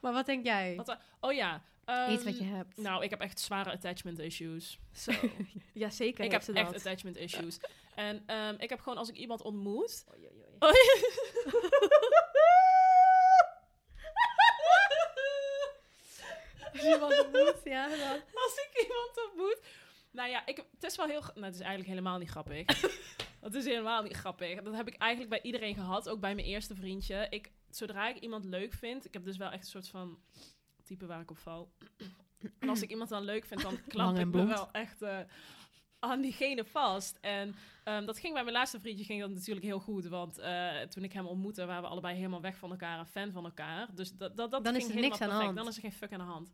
Maar wat denk jij? Wat, oh ja. Iets wat je hebt. Nou, ik heb echt zware attachment issues. Zo. Ja, zeker ik heb echt dat. attachment issues. En ehm, ik heb gewoon als ik iemand ontmoet. Oei, oei, oei. Als je wat moet, ja. Dan. als ik iemand ontmoet. Nou ja, ik, het is wel heel. Nou, het is eigenlijk helemaal niet grappig. Het is helemaal niet grappig. Dat heb ik eigenlijk bij iedereen gehad. Ook bij mijn eerste vriendje. Ik, zodra ik iemand leuk vind. Ik heb dus wel echt een soort van type waar ik op val. En als ik iemand dan leuk vind, dan klap Lang en ik me wel echt. eh, aan diegene vast. En ehm, dat ging bij mijn laatste vriendje ging dat natuurlijk heel goed. Want eh, toen ik hem ontmoette, waren we allebei helemaal weg van elkaar en fan van elkaar. Dus dat, dat, dat Dan is ging er niks helemaal aan de perfect. hand. Dan is er geen fuck aan de hand.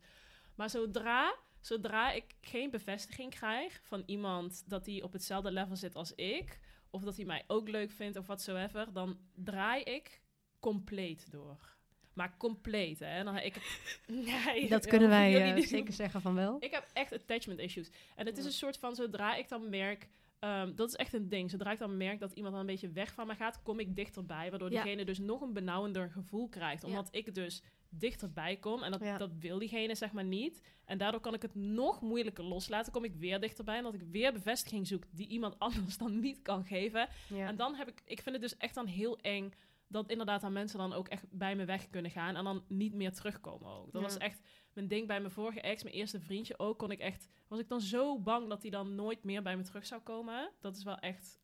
Maar zodra, zodra ik geen bevestiging krijg van iemand dat hij op hetzelfde level zit als ik, of dat hij mij ook leuk vindt of whatsoever, dan draai ik compleet door. Maar compleet, hè? Dan, ik, nee, Dat kunnen wij niet- zeker zeggen van wel. ik heb echt attachment issues. En het is een soort van, zodra ik dan merk... ehm, dat is echt een ding. Zodra ik dan merk dat iemand dan een beetje weg van me gaat... kom ik dichterbij. Waardoor Ja. diegene dus nog een benauwender gevoel krijgt. Omdat ik dus dichterbij kom. En dat, Ja. dat wil diegene zeg maar niet. En daardoor kan ik het nog moeilijker loslaten. Kom ik weer dichterbij. En dat ik weer bevestiging zoek... die iemand anders dan niet kan geven. En dan heb ik... Ik vind het dus echt dan heel eng... dat inderdaad aan mensen dan ook echt bij me weg kunnen gaan... en dan niet meer terugkomen ook. Dat Ja. was echt mijn ding bij mijn vorige ex, mijn eerste vriendje ook, kon ik echt, was ik dan zo bang dat hij dan nooit meer bij me terug zou komen. Dat is wel echt,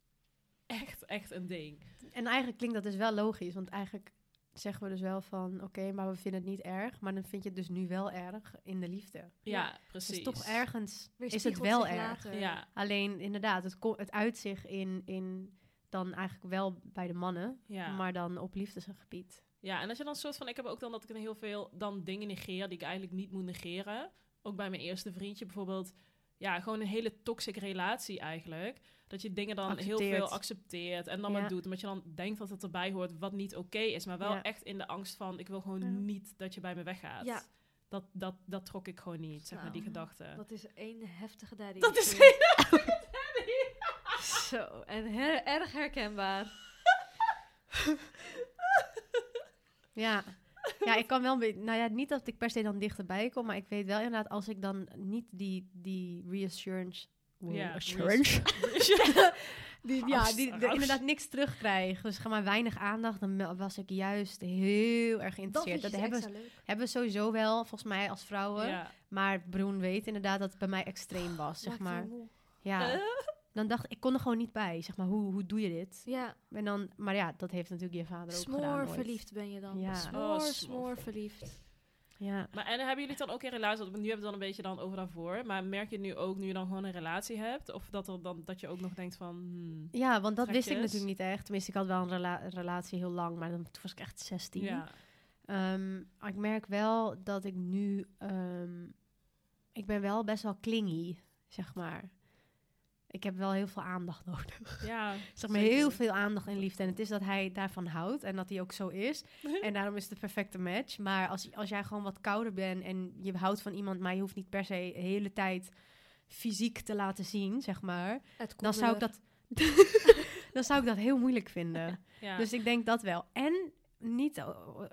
echt, echt een ding. En eigenlijk klinkt dat dus wel logisch, want eigenlijk zeggen we dus wel van, oké, maar we vinden het niet erg, maar dan vind je het dus nu wel erg in de liefde. Ja, Ja, precies. Dus toch ergens Weer is het wel erg. Ja, Alleen inderdaad, het, het uit zich in, in dan eigenlijk wel bij de mannen, ja. maar dan op liefdesgebied. ja, en als je dan soort van, ik heb ook dan dat ik dan heel veel dan dingen negeer die ik eigenlijk niet moet negeren. Ook bij mijn eerste vriendje bijvoorbeeld. Ja, gewoon een hele toxic relatie eigenlijk. Dat je dingen dan heel veel accepteert en dan Ja. maar doet. Omdat je dan denkt dat het erbij hoort wat niet oké is. Maar wel Ja. echt in de angst van, ik wil gewoon Ja. niet dat je bij me weggaat. Ja. Dat, dat, dat trok ik gewoon niet, zeg maar, die gedachte. Dat is één heftige daddy. Dat is issue. Zo, en her- erg herkenbaar. Ja. ja, ik kan wel, een beetje- nou ja, niet dat ik per se dan dichterbij kom, maar ik weet wel inderdaad, als ik dan niet die, die reassurance, Ja, assurance, die, ja, die, de- inderdaad niks terugkrijg, dus ga maar weinig aandacht, dan was ik juist heel erg geïnteresseerd. Dat, dus hebben, leuk. hebben we sowieso wel, volgens mij als vrouwen, Ja. maar Broen weet inderdaad dat het bij mij extreem was, zeg Maakt maar. Ja, Eh? Dan dacht ik, ik kon er gewoon niet bij, zeg maar, hoe, hoe doe je dit? Ja, En dan, maar ja, dat heeft natuurlijk je vader ook gedaan. smoor ooit. verliefd ben je dan. Ja. Smoor, Oh, smoor, smoor verliefd. Ja. Maar en hebben jullie het dan ook in relatie? Want nu hebben we het dan een beetje dan over daarvoor. Maar merk je nu ook, nu je dan gewoon een relatie hebt? Of dat, er dan, dat je ook nog denkt van... hmm, Ja, want dat wist ik natuurlijk niet echt. Tenminste, ik had wel een rela- relatie heel lang, maar dan, toen was ik echt 16. ja. Ehm, ik merk wel dat ik nu... ehm, ik ben wel best wel clingy, zeg maar. Ik heb wel heel veel aandacht nodig. ja, Zeg maar zeker. heel veel aandacht en liefde. En het is dat hij daarvan houdt en dat hij ook zo is. en daarom is het de perfecte match. Maar als, als jij gewoon wat kouder bent en je houdt van iemand, maar je hoeft niet per se de hele tijd fysiek te laten zien, zeg maar. Dan zou ik dat... dan zou ik dat heel moeilijk vinden. Ja. Dus ik denk dat wel. En niet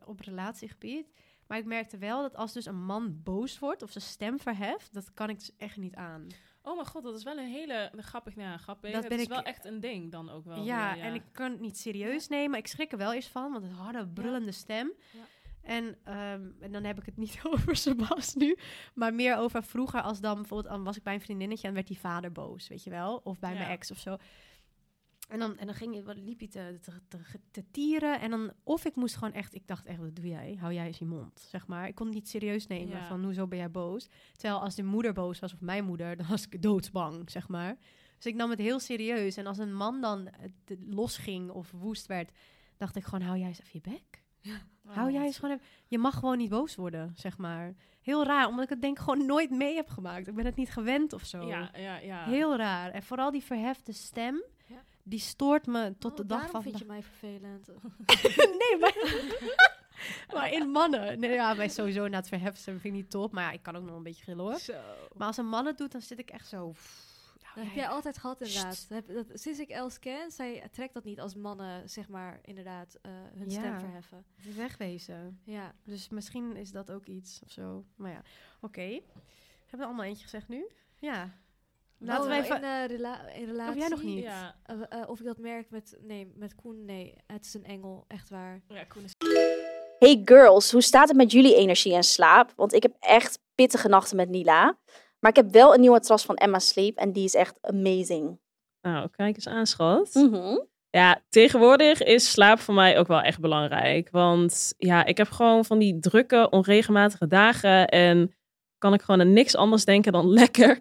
op relatiegebied. Maar ik merkte wel dat als dus een man boos wordt of zijn stem verheft, dat kan ik dus echt niet aan. Oh mijn god, dat is wel een hele een grappig, nou ja, grappig. Dat is ik- wel echt een ding dan ook wel. ja, weer, en ik kan het niet serieus nemen. Ik schrik er wel eens van, want het harde, brullende stem. Ja. En, ehm, en dan heb ik het niet over Sebas nu, maar meer over vroeger als dan bijvoorbeeld dan was ik bij een vriendinnetje en werd die vader boos, weet je wel? Of bij mijn ex of zo. En dan, en dan ging je, wat liep je te, te, te, te tieren. En dan, of ik moest gewoon echt, ik dacht echt, wat doe jij? Hou jij eens je mond, zeg maar. Ik kon het niet serieus nemen Ja. van, hoezo ben jij boos? Terwijl als de moeder boos was, of mijn moeder, dan was ik doodsbang, zeg maar. Dus ik nam het heel serieus. En als een man dan losging of woest werd, dacht ik gewoon, hou jij eens even je bek. Oh, hou jij eens gewoon even... Je mag gewoon niet boos worden, zeg maar. Heel raar, omdat ik het denk gewoon nooit mee heb gemaakt. Ik ben het niet gewend of zo. Ja, ja, ja. Heel raar. En vooral die verhefte stem, Ja. Die stoort me tot Oh, de dag van vind je mij vervelend. nee, maar... maar in mannen... Nee, ja, mij sowieso na het verhefte stem vind ik niet top. Maar ja, ik kan ook nog een beetje gillen hoor. Zo. Maar als een man het doet, dan zit ik echt zo... pff, nou, Dat heb jij altijd gehad inderdaad. Heb, dat, sinds ik Els ken, zij trekt dat niet als mannen, zeg maar, inderdaad, eh, hun stem verheffen. Wegwezen. Ja. Dus misschien is dat ook iets of zo. Maar ja, oké. Hebben we allemaal eentje gezegd nu? Ja. Laten Oh, we even... In, eh, rela in relatie. Of jij nog niet? Ja, Eh, eh, of ik dat merk met, nee, met Koen, nee. Het is een engel, echt waar. ja, Koen is... Hey girls, hoe staat het met jullie energie en slaap? Want ik heb echt pittige nachten met Nila. Maar ik heb wel een nieuwe matras van Emma Sleep en die is echt amazing. Nou, kijk eens aan, schat. Mhm. Ja, tegenwoordig is slaap voor mij ook wel echt belangrijk. Want ja, ik heb gewoon van die drukke, onregelmatige dagen. En kan ik gewoon aan niks anders denken dan lekker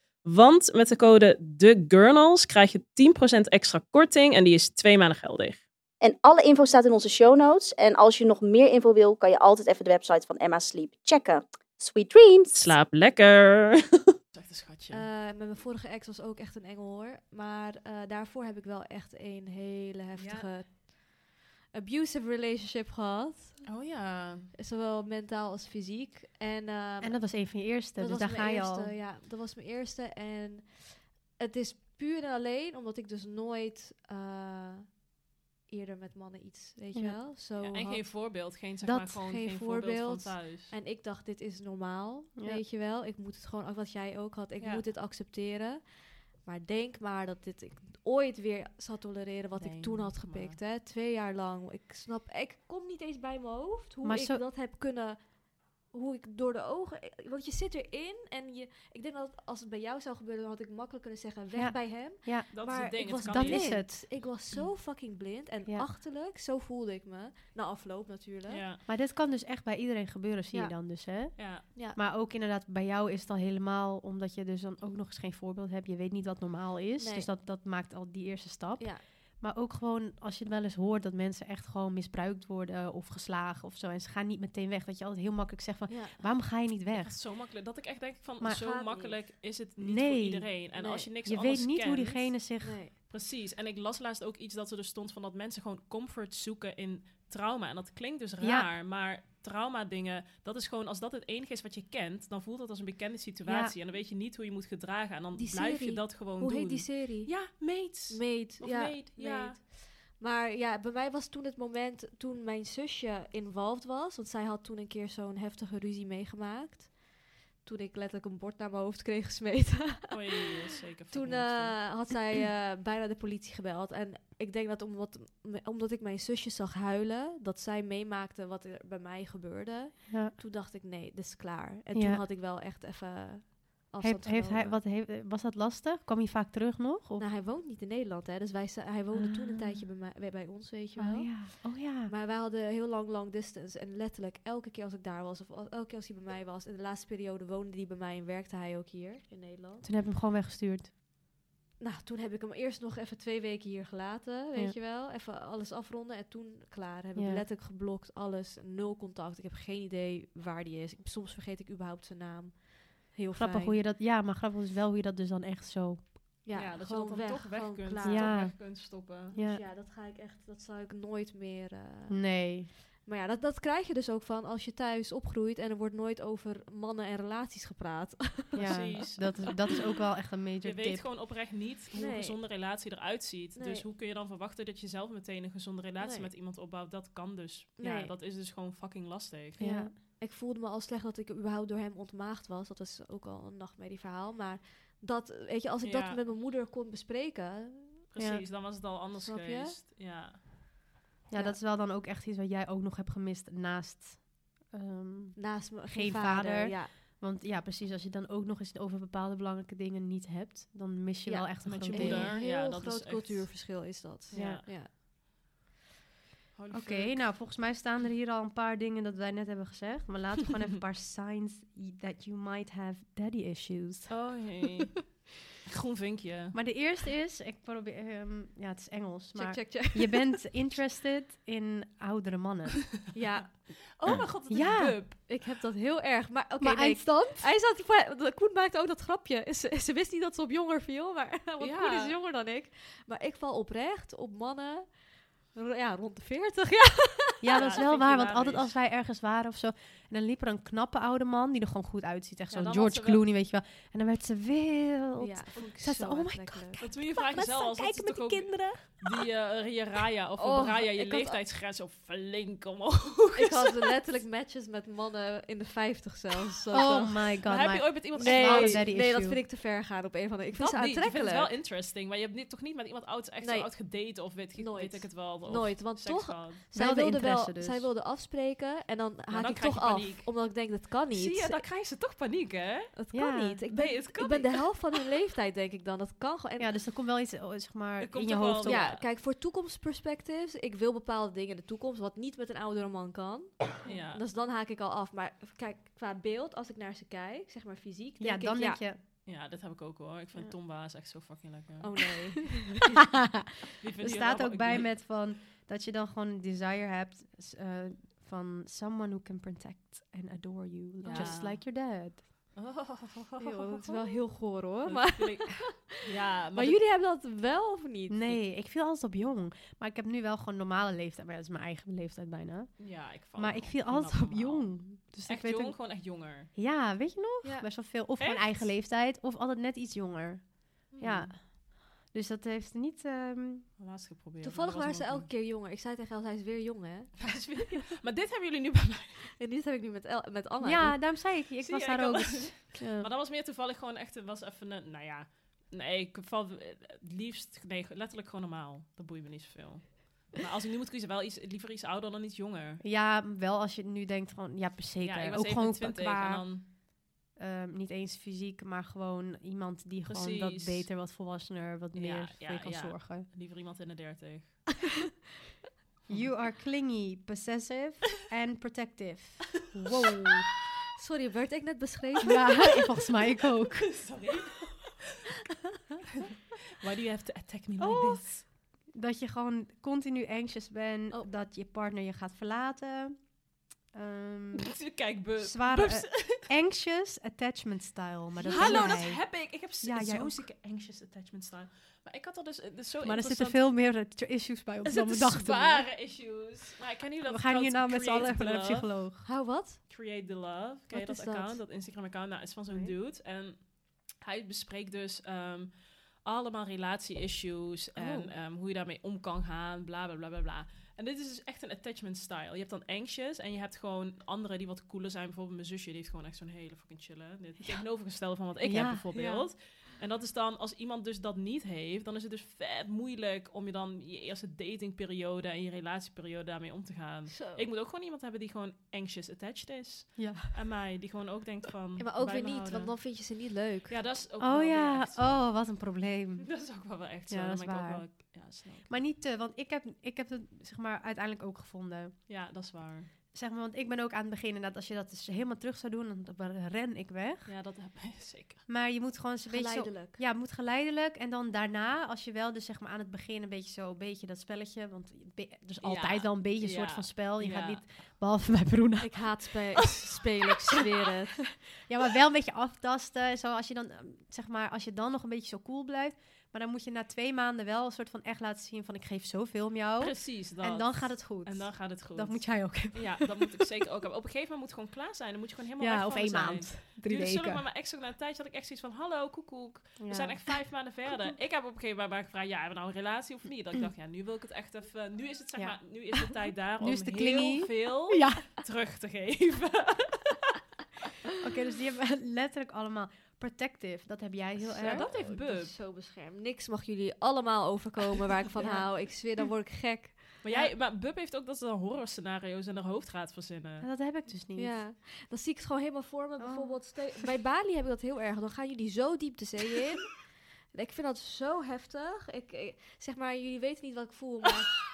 Want met de code TheGurnals krijg je 10% extra korting en die is twee maanden geldig. En alle info staat in onze show notes. En als je nog meer info wil, kan je altijd even de website van Emma Sleep checken. Sweet dreams! Slaap lekker. Echt een schatje. Eh, met mijn vorige ex was ook echt een engel hoor. Maar eh, daarvoor heb ik wel echt een hele heftige abusive relationship gehad. oh ja. Zowel mentaal als fysiek. En, ehm, En dat was een van je eerste, dat dus was daar mijn ga je eerste, al. Ja, dat was mijn eerste. En het is puur en alleen omdat ik dus nooit eh, eerder met mannen iets, weet je wel? Zo Ja, en had. geen voorbeeld. Geen, zeg Dat, maar, gewoon geen geen, voorbeeld. voorbeeld. van thuis. En ik dacht, dit is normaal, Ja. weet je wel. Ik moet het gewoon, ook wat jij ook had, ik Ja. moet dit accepteren. Maar denk maar dat dit ik ooit weer zou tolereren wat ik toen had maar. gepikt. Hè? Twee jaar lang. Ik snap, ik kom niet eens bij mijn hoofd hoe Maar ik zo- dat heb kunnen, hoe ik door de ogen, want je zit erin en je, ik denk dat als het bij jou zou gebeuren, dan had ik makkelijk kunnen zeggen, weg Ja. bij hem. Ja, Dat maar is het ding. ik het was kan dat niet. is het. Ik was zo fucking blind en Ja. achterlijk, zo voelde ik me. Na afloop natuurlijk. Ja, maar dit kan dus echt bij iedereen gebeuren, zie Ja. je dan dus, hè? ja. Ja. Maar ook inderdaad, bij jou is het al helemaal, omdat je dus dan ook nog eens geen voorbeeld hebt. Je weet niet wat normaal is. Nee. Dus dat, dat maakt al die eerste stap. Maar ook gewoon, als je het wel eens hoort dat mensen echt gewoon misbruikt worden of geslagen of zo. En ze gaan niet meteen weg. Dat je altijd heel makkelijk zegt van, Ja. waarom ga je niet weg? zo makkelijk. Dat ik echt denk van, Maar- zo makkelijk is het niet Nee. voor iedereen. En Nee. als je niks Je anders weet niet hoe diegene zich... Nee. Precies. En ik las laatst ook iets dat er dus stond van dat mensen gewoon comfort zoeken in trauma. En dat klinkt dus Ja. raar, maar trauma dingen, dat is gewoon, als dat het enige is wat je kent, dan voelt dat als een bekende situatie. En dan weet je niet hoe je moet gedragen. En dan Die blijf je dat gewoon Hoe doen. heet die serie? Ja, mates. Meet. Of ja, Maid, ja. Maid. Maar ja, bij mij was toen het moment toen mijn zusje involved was. Want zij had toen een keer zo'n heftige ruzie meegemaakt. Toen ik letterlijk een bord naar mijn hoofd kreeg gesmeten. Oei, zeker. toen eh, had zij eh, bijna de politie gebeld. En ik denk dat omdat, omdat ik mijn zusje zag huilen, dat zij meemaakte wat er bij mij gebeurde. Ja. Toen dacht ik, nee, dit is klaar. En Ja. toen had ik wel echt even Heeft, heeft hij, genomen. wat, heeft, was dat lastig? Kwam hij vaak terug nog? Of? Nou, hij woont niet in Nederland, hè. Dus wij, hij woonde toen een Ah. tijdje bij, mij, bij, bij ons, weet je wel. oh ja, oh ja. Maar wij hadden heel lang long distance. En letterlijk elke keer als ik daar was, of elke keer als hij bij mij was. In de laatste periode woonde hij bij mij en werkte hij ook hier in Nederland. Toen heb ik hem gewoon weggestuurd. Nou, toen heb ik hem eerst nog even twee weken hier gelaten, weet Ja. je wel. Even alles afronden en toen klaar. Heb ik Ja. letterlijk geblokt, alles, nul contact. Ik heb geen idee waar die is. Ik, soms vergeet ik überhaupt zijn naam. Heel Grappig fijn. hoe je dat... Ja, maar grappig is wel hoe je dat dus dan echt zo... Ja, ja, dat je gewoon dat dan weg, toch weg gewoon kunt, klaar. Ja. weg kunt stoppen. Ja. Dus ja, dat ga ik echt, dat zou ik nooit meer. eh, Nee. Maar ja, dat, dat krijg je dus ook van als je thuis opgroeit en er wordt nooit over mannen en relaties gepraat. Ja, Precies. dat is, dat is ook wel echt een major Je weet tip. gewoon oprecht niet hoe Nee. een gezonde relatie eruit ziet. Nee. Dus hoe kun je dan verwachten dat je zelf meteen een gezonde relatie Nee. met iemand opbouwt? Dat kan dus. Ja, dat is dus gewoon fucking lastig. Ja. Ja. Ik voelde me al slecht dat ik überhaupt door hem ontmaagd was. Dat was ook al een nachtmerrie verhaal. Maar dat, weet je, als ik Ja. dat met mijn moeder kon bespreken. Precies, dan was het al anders Snap je? geweest. Ja. Ja, dat is wel dan ook echt iets wat jij ook nog hebt gemist naast... ehm, Naast me geen, vader. vader. Ja. want ja, precies, als je dan ook nog eens over bepaalde belangrijke dingen niet hebt, dan mis je Ja, wel echt een met groot je moeder. heel ja, dat is groot echt- cultuurverschil is dat. Ja. Oké, nou volgens mij staan er hier al een paar dingen dat wij net hebben gezegd. Maar laten we gewoon even een paar signs that you might have daddy issues. Oh jee. Groen vinkje. Maar de eerste is, ik probeer, ehm, ja het is Engels, maar Check, check, check. je bent interested in oudere mannen. Ja, Oh mijn god, is Ja. bub. ik heb dat heel erg. Maar oké, maar nee, eindstand? Hij zat, de Koen maakte ook dat grapje. Ze, ze wist niet dat ze op jonger viel, maar want Ja. Koen is jonger dan ik. Maar ik val oprecht op mannen, ja, rond de 40. Ja. Ja, dat is wel waar, want altijd als wij ergens waren of zo, en dan liep er een knappe oude man die er gewoon goed uitziet, echt Ja, zo dan George Clooney, weet je wel. En dan werd ze wild. Ja, Zei ze, zo oh my aantrekkelijk. Dat doe je vraag jezelf als toch ook kinderen. die eh Ria Raya of Oh, Raya je leeftijdsgrens zo flink omhoog. Ik had letterlijk matches met mannen in de 50 zelfs. Zo Oh my god. Maar heb je ooit met iemand Nee, nee, dat vind ik te ver gaan op een van de. Ik vind Dat ze niet. Ik vind het aantrekkelijk. wel interesting, maar je hebt niet, toch niet met iemand oud echt zo oud gedate of weet, je- Nooit. weet ik het wel. Nooit, want toch-? Zij de wilde, wel, interesse dus. zij wilde afspreken en dan haak ik toch je af. Omdat ik denk, dat kan niet. Zie je, dan krijgen ze toch paniek, hè? Het Ja. kan niet. Ik ben, Nee, het kan ik ben de helft van hun leeftijd, denk ik dan. Dat kan gewoon. Ja, dus er komt wel iets oh, zeg maar, in je hoofd op. ja, Ja. kijk, voor toekomstperspectives, ik wil bepaalde dingen in de toekomst, wat niet met een oudere man kan. Ja. Dus dan haak ik al af. Maar kijk, qua beeld, als ik naar ze kijk, zeg maar fysiek, Ja, denk dan ik, denk ja, je... ja, dat heb ik ook hoor. Ik vind Ja. Echt zo fucking lekker. oh nee. Er staat ook bij met van dat je dan gewoon een desire hebt eh, van someone who can protect and adore you, Ja. just like your dad. Eeuw, dat is wel heel goor hoor. Maar, ja, maar, jullie hebben dat wel of niet? Nee, ik viel altijd op jong. Maar ik heb nu wel gewoon normale leeftijd. Maar dat is mijn eigen leeftijd bijna. Ja, ik val maar ik viel altijd op normaal. jong. Dus ik Echt weet jong, ook- gewoon echt jonger. Ja, weet je nog? Ja. Best wel veel. Of gewoon Echt? eigen leeftijd. Of altijd net iets jonger. Ja. Dus dat heeft niet... ehm, Laatst geprobeerd. Toevallig waren ze elke keer jonger. Ik zei tegen El, hij is weer jong hè. maar dit hebben jullie nu bij mij. En dit heb ik nu met, El, met Anna. ja, daarom zei ik. Ik Zie was je, daar ik ook. had- ja. Maar dat was meer toevallig gewoon echt, het was even een, nou ja, nee, ik val het liefst, nee, letterlijk gewoon normaal. Dat boeit me niet zoveel. Maar als ik nu moet kiezen, wel iets, liever iets ouder dan iets jonger. Ja, wel als je nu denkt van... Ja, zeker. Ja, ik was ook gewoon 27 qua... en dan, ehm, niet eens fysiek, maar gewoon iemand die gewoon wat beter, wat volwassener, wat meer ja, voor je kan ja. zorgen. liever iemand in de 30. You are clingy, possessive and protective. Wow. Sorry, werd ik net beschreven? ja, volgens mij ik ook. Sorry. Why do you have to attack me like Oh. this? Dat je gewoon continu anxious bent, Oh. dat je partner je gaat verlaten. Ehm, Kijk, bu zware anxious attachment style. Maar dat Hallo, dat heb ik. Ik heb Ja, ja, jij zo ook. zieke anxious attachment style. Maar ik had er dus, het is zo Maar er zitten veel meer eh, issues bij ons dan we dachten. zware issues. Maar ik ken dat We gaan hier nou met z'n allen even naar de psycholoog. Hou wat? Create the Love. Ken je dat account? Dat Instagram-account? Nou, is van zo'n Nee. dude. En hij bespreekt dus ehm, allemaal relatie-issues en Oh. ehm, hoe je daarmee om kan gaan, bla bla bla bla bla. En dit is dus echt een attachment style. Je hebt dan anxious en je hebt gewoon anderen die wat cooler zijn. Bijvoorbeeld mijn zusje, die heeft gewoon echt zo'n hele fucking chillen. Dit tegenovergestelde van wat ik Ja, heb bijvoorbeeld. En dat is dan, als iemand dus dat niet heeft, dan is het dus vet moeilijk om je dan je eerste datingperiode en je relatieperiode daarmee om te gaan. Zo. Ik moet ook gewoon iemand hebben die gewoon anxious attached is. Ja. En mij, die gewoon ook denkt van... Ja, maar ook weer niet, houden. want dan vind je ze niet leuk. Ja, dat is ook wel Oh weer ja, echt zo. oh, wat een probleem. Dat is ook wel, wel echt zo. Ja, dat is ben ik ook wel... Ja, snap ik. Maar niet te, want ik heb, ik heb het zeg maar uiteindelijk ook gevonden. Ja, dat is waar. Zeg maar, want ik ben ook aan het begin inderdaad, als je dat dus helemaal terug zou doen, dan ren ik weg. Ja, dat heb ik zeker. Maar je moet gewoon een beetje zo... Geleidelijk. Ja, het moet geleidelijk. En dan daarna, als je wel dus zeg maar aan het begin een beetje zo, een beetje dat spelletje, want er is altijd Ja, wel een beetje een soort ja, van spel. Je ja. gaat niet, behalve bij Bruna. Ik haat spe spelen, ik zweer het. Ja, maar wel een beetje aftasten. Zo als je dan, ehm, zeg maar, als je dan nog een beetje zo cool blijft. Maar dan moet je na twee maanden wel een soort van echt laten zien van ik geef zoveel om jou. Precies, dat. En dan gaat het goed. En dan gaat het goed. Dat moet jij ook hebben. Ja, dat moet ik zeker ook hebben. Op een gegeven moment moet het gewoon klaar zijn. Dan moet je gewoon helemaal Ja, of één zijn. maand. Drie lang weken. met mijn ex ook na een tijdje had ik echt zoiets van... Hallo, koekoek. We zijn echt vijf maanden verder. Ik heb op een gegeven moment maar gevraagd... Ja, hebben we nou een relatie of niet? Dat ik dacht, ja, nu wil ik het echt even... Nu is het, zeg Ja. maar... Nu is de tijd daar Nu om is de heel veel Ja, terug te geven. oké, dus die hebben letterlijk allemaal protective. Dat heb jij heel Ja, erg. dat heeft Oh, Bub. is zo beschermd. Niks mag jullie allemaal overkomen waar ik van Ja. hou. Ik zweer, dan word ik gek. Maar, jij, maar Bub heeft ook dat ze dan horrorscenario's in haar hoofd gaat verzinnen. Dat heb ik dus niet. Ja, dan zie ik het gewoon helemaal voor me. Oh. Bijvoorbeeld, bij Bali heb ik dat heel erg. Dan gaan jullie zo diep de zee in. ik vind dat zo heftig. Ik, ik- zeg maar, jullie weten niet wat ik voel, maar,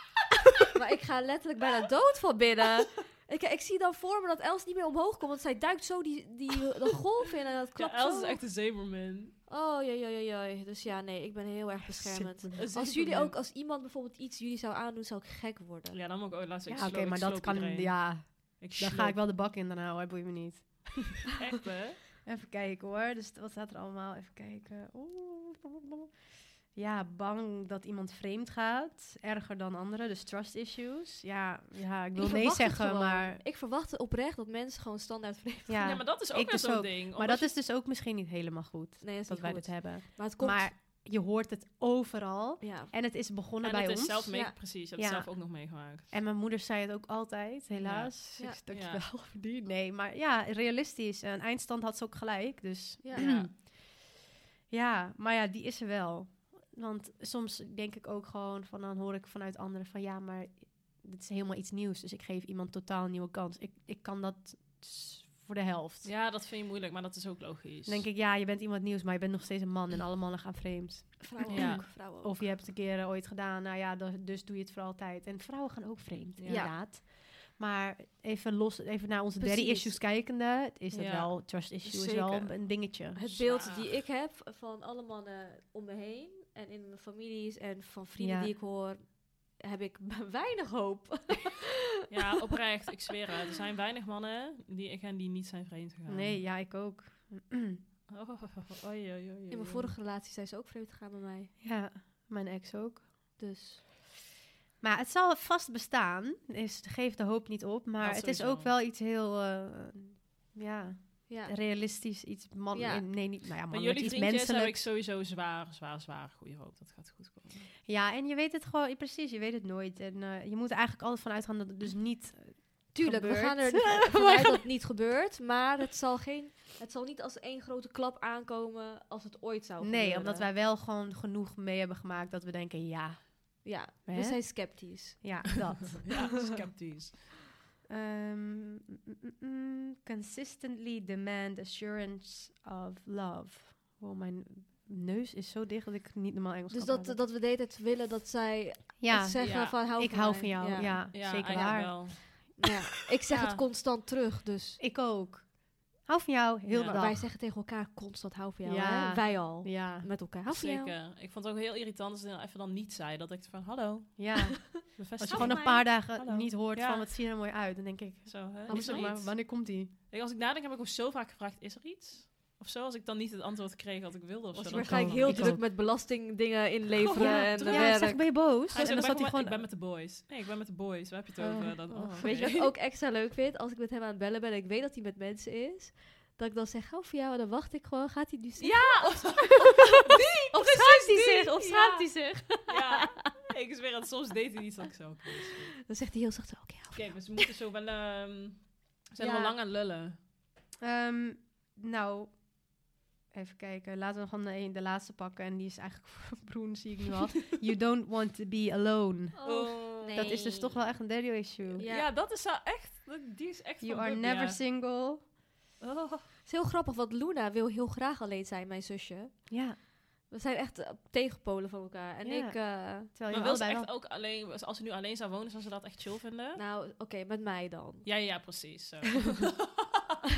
maar ik ga letterlijk bijna dood van binnen. Ik, ik zie dan voor me dat Els niet meer omhoog komt, want zij duikt zo die, die de golf in en dat Ja, klapt Els zo. is echt een zeemermin. Oh, ja, ja, ja, ja. Dus ja, nee, ik ben heel erg beschermend. Als jullie ook, als iemand bijvoorbeeld iets jullie zou aandoen, zou ik gek worden. Ja, dan moet ik ook laatst Ja, oké, maar ik dat kan... iedereen. Ja, Ik dan ga ik wel de bak in dan houden. Hij boeit me niet. Echt, hè? Even kijken hoor. Dus wat staat er allemaal? Even kijken. Oeh. Ja, bang dat iemand vreemd gaat. Erger dan anderen. Dus trust issues. Ja, ja ik wil Ik nee zeggen, maar... Ik verwacht oprecht dat mensen gewoon standaard vreemd Ja, Ja, maar dat is ook weer dus zo'n ding. maar dat is dus ook misschien niet helemaal goed. Nee, dat is Dat niet wij goed. dit hebben. Maar het komt... Maar je hoort het overal. ja. En het is begonnen en bij het is ons. zelf mee, Ja. precies. Je hebt Ja. het zelf ook nog meegemaakt. En mijn moeder zei het ook altijd, helaas. Ja. Ja. wel die. Nee, maar ja, realistisch. Een eindstand had ze ook gelijk. Dus Ja. Ja. ja, maar ja, die is er wel. Want soms denk ik ook gewoon van dan hoor ik vanuit anderen van ja, maar dit is helemaal iets nieuws. Dus ik geef iemand totaal een nieuwe kans. Ik, ik kan dat voor de helft. Ja, dat vind je moeilijk, maar dat is ook logisch. Dan denk ik, ja, je bent iemand nieuws, maar je bent nog steeds een man en alle mannen gaan vreemd. Vrouwen Ja. ook. Vrouwen ook. Of je hebt het een keer eh, ooit gedaan, nou ja, dus doe je het voor altijd. En vrouwen gaan ook vreemd, Ja. inderdaad. Maar even los, even naar onze daddy Precies. issues kijkende, is het Ja. wel, trust issue is wel een dingetje. Het beeld die ik heb van alle mannen om me heen en in mijn families en van vrienden Ja. die ik hoor, heb ik weinig hoop. Ja, oprecht, ik zweer het. Er zijn weinig mannen die ik en die niet zijn vreemd gegaan. Nee, ja, ik ook. Oh, oei, oei, oei, In mijn vorige relatie zijn ze ook vreemd gegaan bij mij. ja, mijn ex ook. Dus Maar het zal vast bestaan. Dus geef de hoop niet op. Maar Dat het is ook wel iets heel, eh, ja, ja, realistisch. Iets man, Ja. nee, niet, nou ja, man, jullie iets vriendjes heb menselijk. ik sowieso zwaar, zwaar, zwaar goede hoop. Dat gaat goed komen. Ja, en je weet het gewoon, precies, je weet het nooit. En eh, je moet er eigenlijk altijd van uitgaan dat het dus niet tuurlijk, we gaan er vanuit dat het niet gebeurt, maar het zal, geen, het zal niet als één grote klap aankomen als het ooit zou Nee, gebeuren. omdat wij wel gewoon genoeg mee hebben gemaakt dat we denken, ja, Ja, Hè? we zijn sceptisch. ja, dat. Ja, sceptisch. Ehm, mm, mm, mm, consistently demand assurance of love. Oh, mijn neus is zo dicht dat ik niet normaal Engels Dus kan dat, praten. dat we de hele tijd willen dat zij ja, het zeggen ja. van hou ik van hou mij. van jou. Ja, Ja. Ja, zeker waar. wel. Ja, Ik zeg Ja. het constant terug, dus Ik ook. Hou van jou, heel Ja. de Maar dag. wij zeggen tegen elkaar constant hou van jou. Ja. Hè? Wij al. Ja, Met elkaar. Hou van jou. Zeker. Ik vond het ook heel irritant als ze dan even dan niet zei. Dat ik van, hallo, ja. Als je gewoon een paar dagen Hallo. niet hoort Ja. van wat zie je er mooi uit, dan denk ik, Zo, hè? Is er maar, wanneer komt die? Ik, als ik nadenk heb ik ook zo vaak gevraagd, is er iets? Of zo, als ik dan niet het antwoord kreeg dat ik wilde of Was zo. waarschijnlijk kwam heel ik druk ook. met belastingdingen inleveren Ja, en ja, werk. zeg, ben je boos? Hij en dan zat hij ik, gewoon... ben met de boys. Nee, ik ben met de boys. Waar heb je het Oh. over? Dan, oh, Weet je wat ik ook extra leuk vind? Als ik met hem aan het bellen ben en ik weet dat hij met mensen is. Dat ik dan zeg, hou voor jou. En dan wacht ik gewoon. Gaat hij nu zeggen? Ja, of, Of schaamt hij die. zich? Of Ja. schaamt hij zich? ja. Ik zweer het, soms deed hij iets dat ik zo... Dan zegt hij heel zacht zo, oké, van Oké, maar ze moeten zo wel... ehm, we zijn Ja. al lang aan lullen. Ehm, nou, even kijken. Laten we gewoon de, een- de laatste pakken. En die is eigenlijk voor Broen, zie ik nu al. you don't want to be alone. Oh, nee. Dat is dus toch wel echt een daddy issue. Ja. Ja. dat is wel echt... Die is echt You are never ja. single. Oh. Het is heel grappig, want Luna wil heel graag alleen zijn, mijn zusje. Ja, We zijn echt eh, tegenpolen van elkaar. En Ja. ik, eh, terwijl je Maar wil ze echt wel... ook alleen... Als ze nu alleen zou wonen, zou ze dat echt chill vinden? nou, oké, met mij dan. Ja, ja, precies. Zo.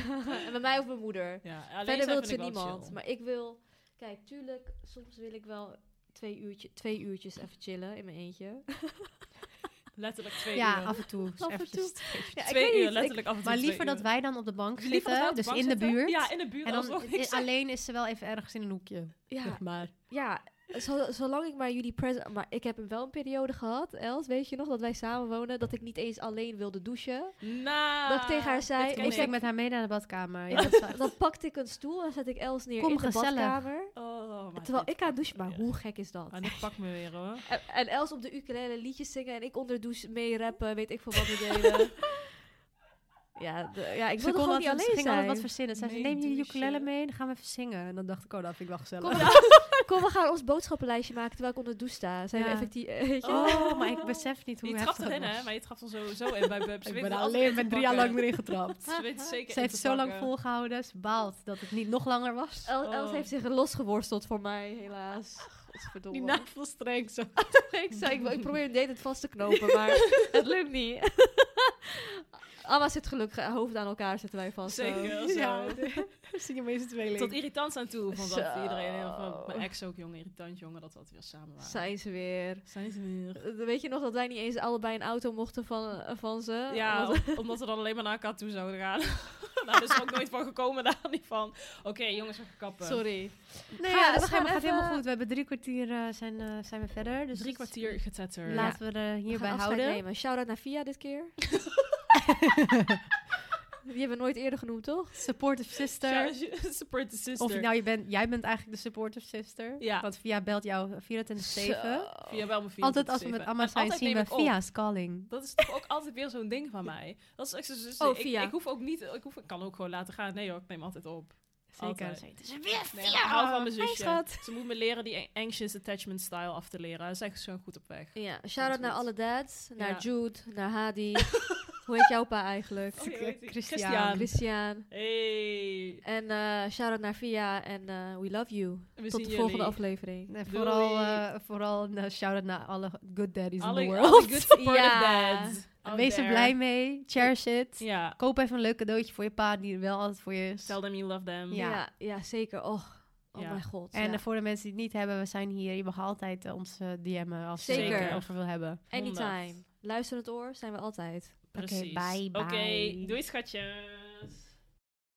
en met mij of mijn moeder. ja, Verder wil ze niemand. chill. Maar ik wil... Kijk, tuurlijk, soms wil ik wel twee, uurtje, twee uurtjes even chillen in mijn eentje. Letterlijk twee Ja, uur. af en toe. dus Af en Ja, ik twee uur, niet, ik- letterlijk af en toe Maar liever dat wij dan op de bank zitten, dus bank in de buurt. Ja, in de buurt. En dan alleen is ze wel even ergens in een hoekje. Ja, Zeg maar. ja zolang ik maar jullie present... Maar ik heb wel een periode gehad, Els, weet je nog, dat wij samen wonen, dat ik niet eens alleen wilde douchen. Nou, Dat ik tegen haar zei, ik ik ik. met haar mee naar de badkamer. Ja, dat Dan pakte ik een stoel en zet ik Els neer Kom, in de badkamer. Oh, Terwijl ik aan douchen... Maar Ja. hoe gek is dat? Ah, dit pakt me weer hoor. En, en Els op de ukulele liedjes zingen en ik onder de douche mee rappen, weet ik veel wat we deden. ja, de- ja, ik wilde kon gewoon niet alleen ze ging zijn. wat verzinnen. Zei ze, neem je ukulele mee? Dan gaan we even zingen. En dan dacht ik, oh, dat vind ik wel gezellig. Kom, kom, we gaan ons boodschappenlijstje maken terwijl ik onder de douche sta. Zijn we Ja. effectief... Weet je? Oh, maar ik besef niet hoe Je heftig trapt erin hè, maar je trapt er sowieso in bij Bubs. Ik ben alleen met drie jaar lang erin getrapt. Ze weet het zeker Ze heeft zo lang volgehouden. Ze baalt dat het niet nog langer was. El- Els Oh. heeft zich losgeworsteld voor mij, helaas. Godverdomme. Die navelstreng zo. ik, zei, ik, ik probeer de het vast te knopen, maar het lukt niet. Amma zit gelukkig hoofd aan elkaar, zitten wij vast. zo. Zeker, zo. Ja, we zien je z'n tweeling. Tot irritant aan toe. Van dat iedereen, veel- mijn ex ook, jongen, irritant jongen, dat we het weer samen waren. Zijn ze weer. Zijn ze weer. Eh, Weet je nog dat wij niet eens allebei een auto mochten van, eh, van ze? Ja, Omdat- om- omdat we dan alleen maar naar elkaar toe zouden gaan. nou, dat is er ook nooit van gekomen daar niet van. Oké, jongens, we gaan kappen. Sorry. Nee, Ga- ja, dat gaat, even- helemaal goed. We hebben drie kwartier eh, zijn, eh, zijn we verder. Dus Drie kwartier getetter. Laten we er hierbij houden. nemen. Shout-out naar Via dit keer. Die hebben we nooit eerder genoemd, toch? Supportive sister. Shout- Support the sister. Of nou, je bent, jij bent eigenlijk de supportive sister. Ja. Want Via belt jou 24-7. Via wel mijn Altijd als we met Amma zijn, zien we Via's calling. Dat is toch ook altijd weer zo'n ding van mij. Dat is echt zo, zo- zo- Oh, ik, via. ik hoef ook niet, ik, hoef, ik kan ook gewoon laten gaan. Nee hoor, ik neem altijd op. Zeker. Altijd. Het is weer Nee, ik hou van mijn zusje. Ze moet me leren die anxious attachment style af te leren. Ze is echt zo goed op weg. Ja, shout-out naar alle dads. Naar Ja. Jude, naar Hadi. Hoe heet jouw pa eigenlijk? Oh. Christian. Christian. Christian. Hey. En eh shout-out naar Via en eh, we love you. We Tot zien de volgende jullie. aflevering. Vooral, eh, vooral een shout-out naar alle good daddies Alle, in the alle world. good supportive Ja. dads. Wees er blij mee. Cherish it. Ja. Koop even een leuk cadeautje voor je pa, die er wel altijd voor je is. Tell them you love them. Ja. Ja, ja, zeker. Oh, oh Ja. mijn god. En ja. voor de mensen die het niet hebben, we zijn hier. Je mag altijd ons DM'en als je Zeker. er over wil hebben. Anytime. Luisterend oor zijn we altijd. Precies. bye, Oké, bye. doei schatje.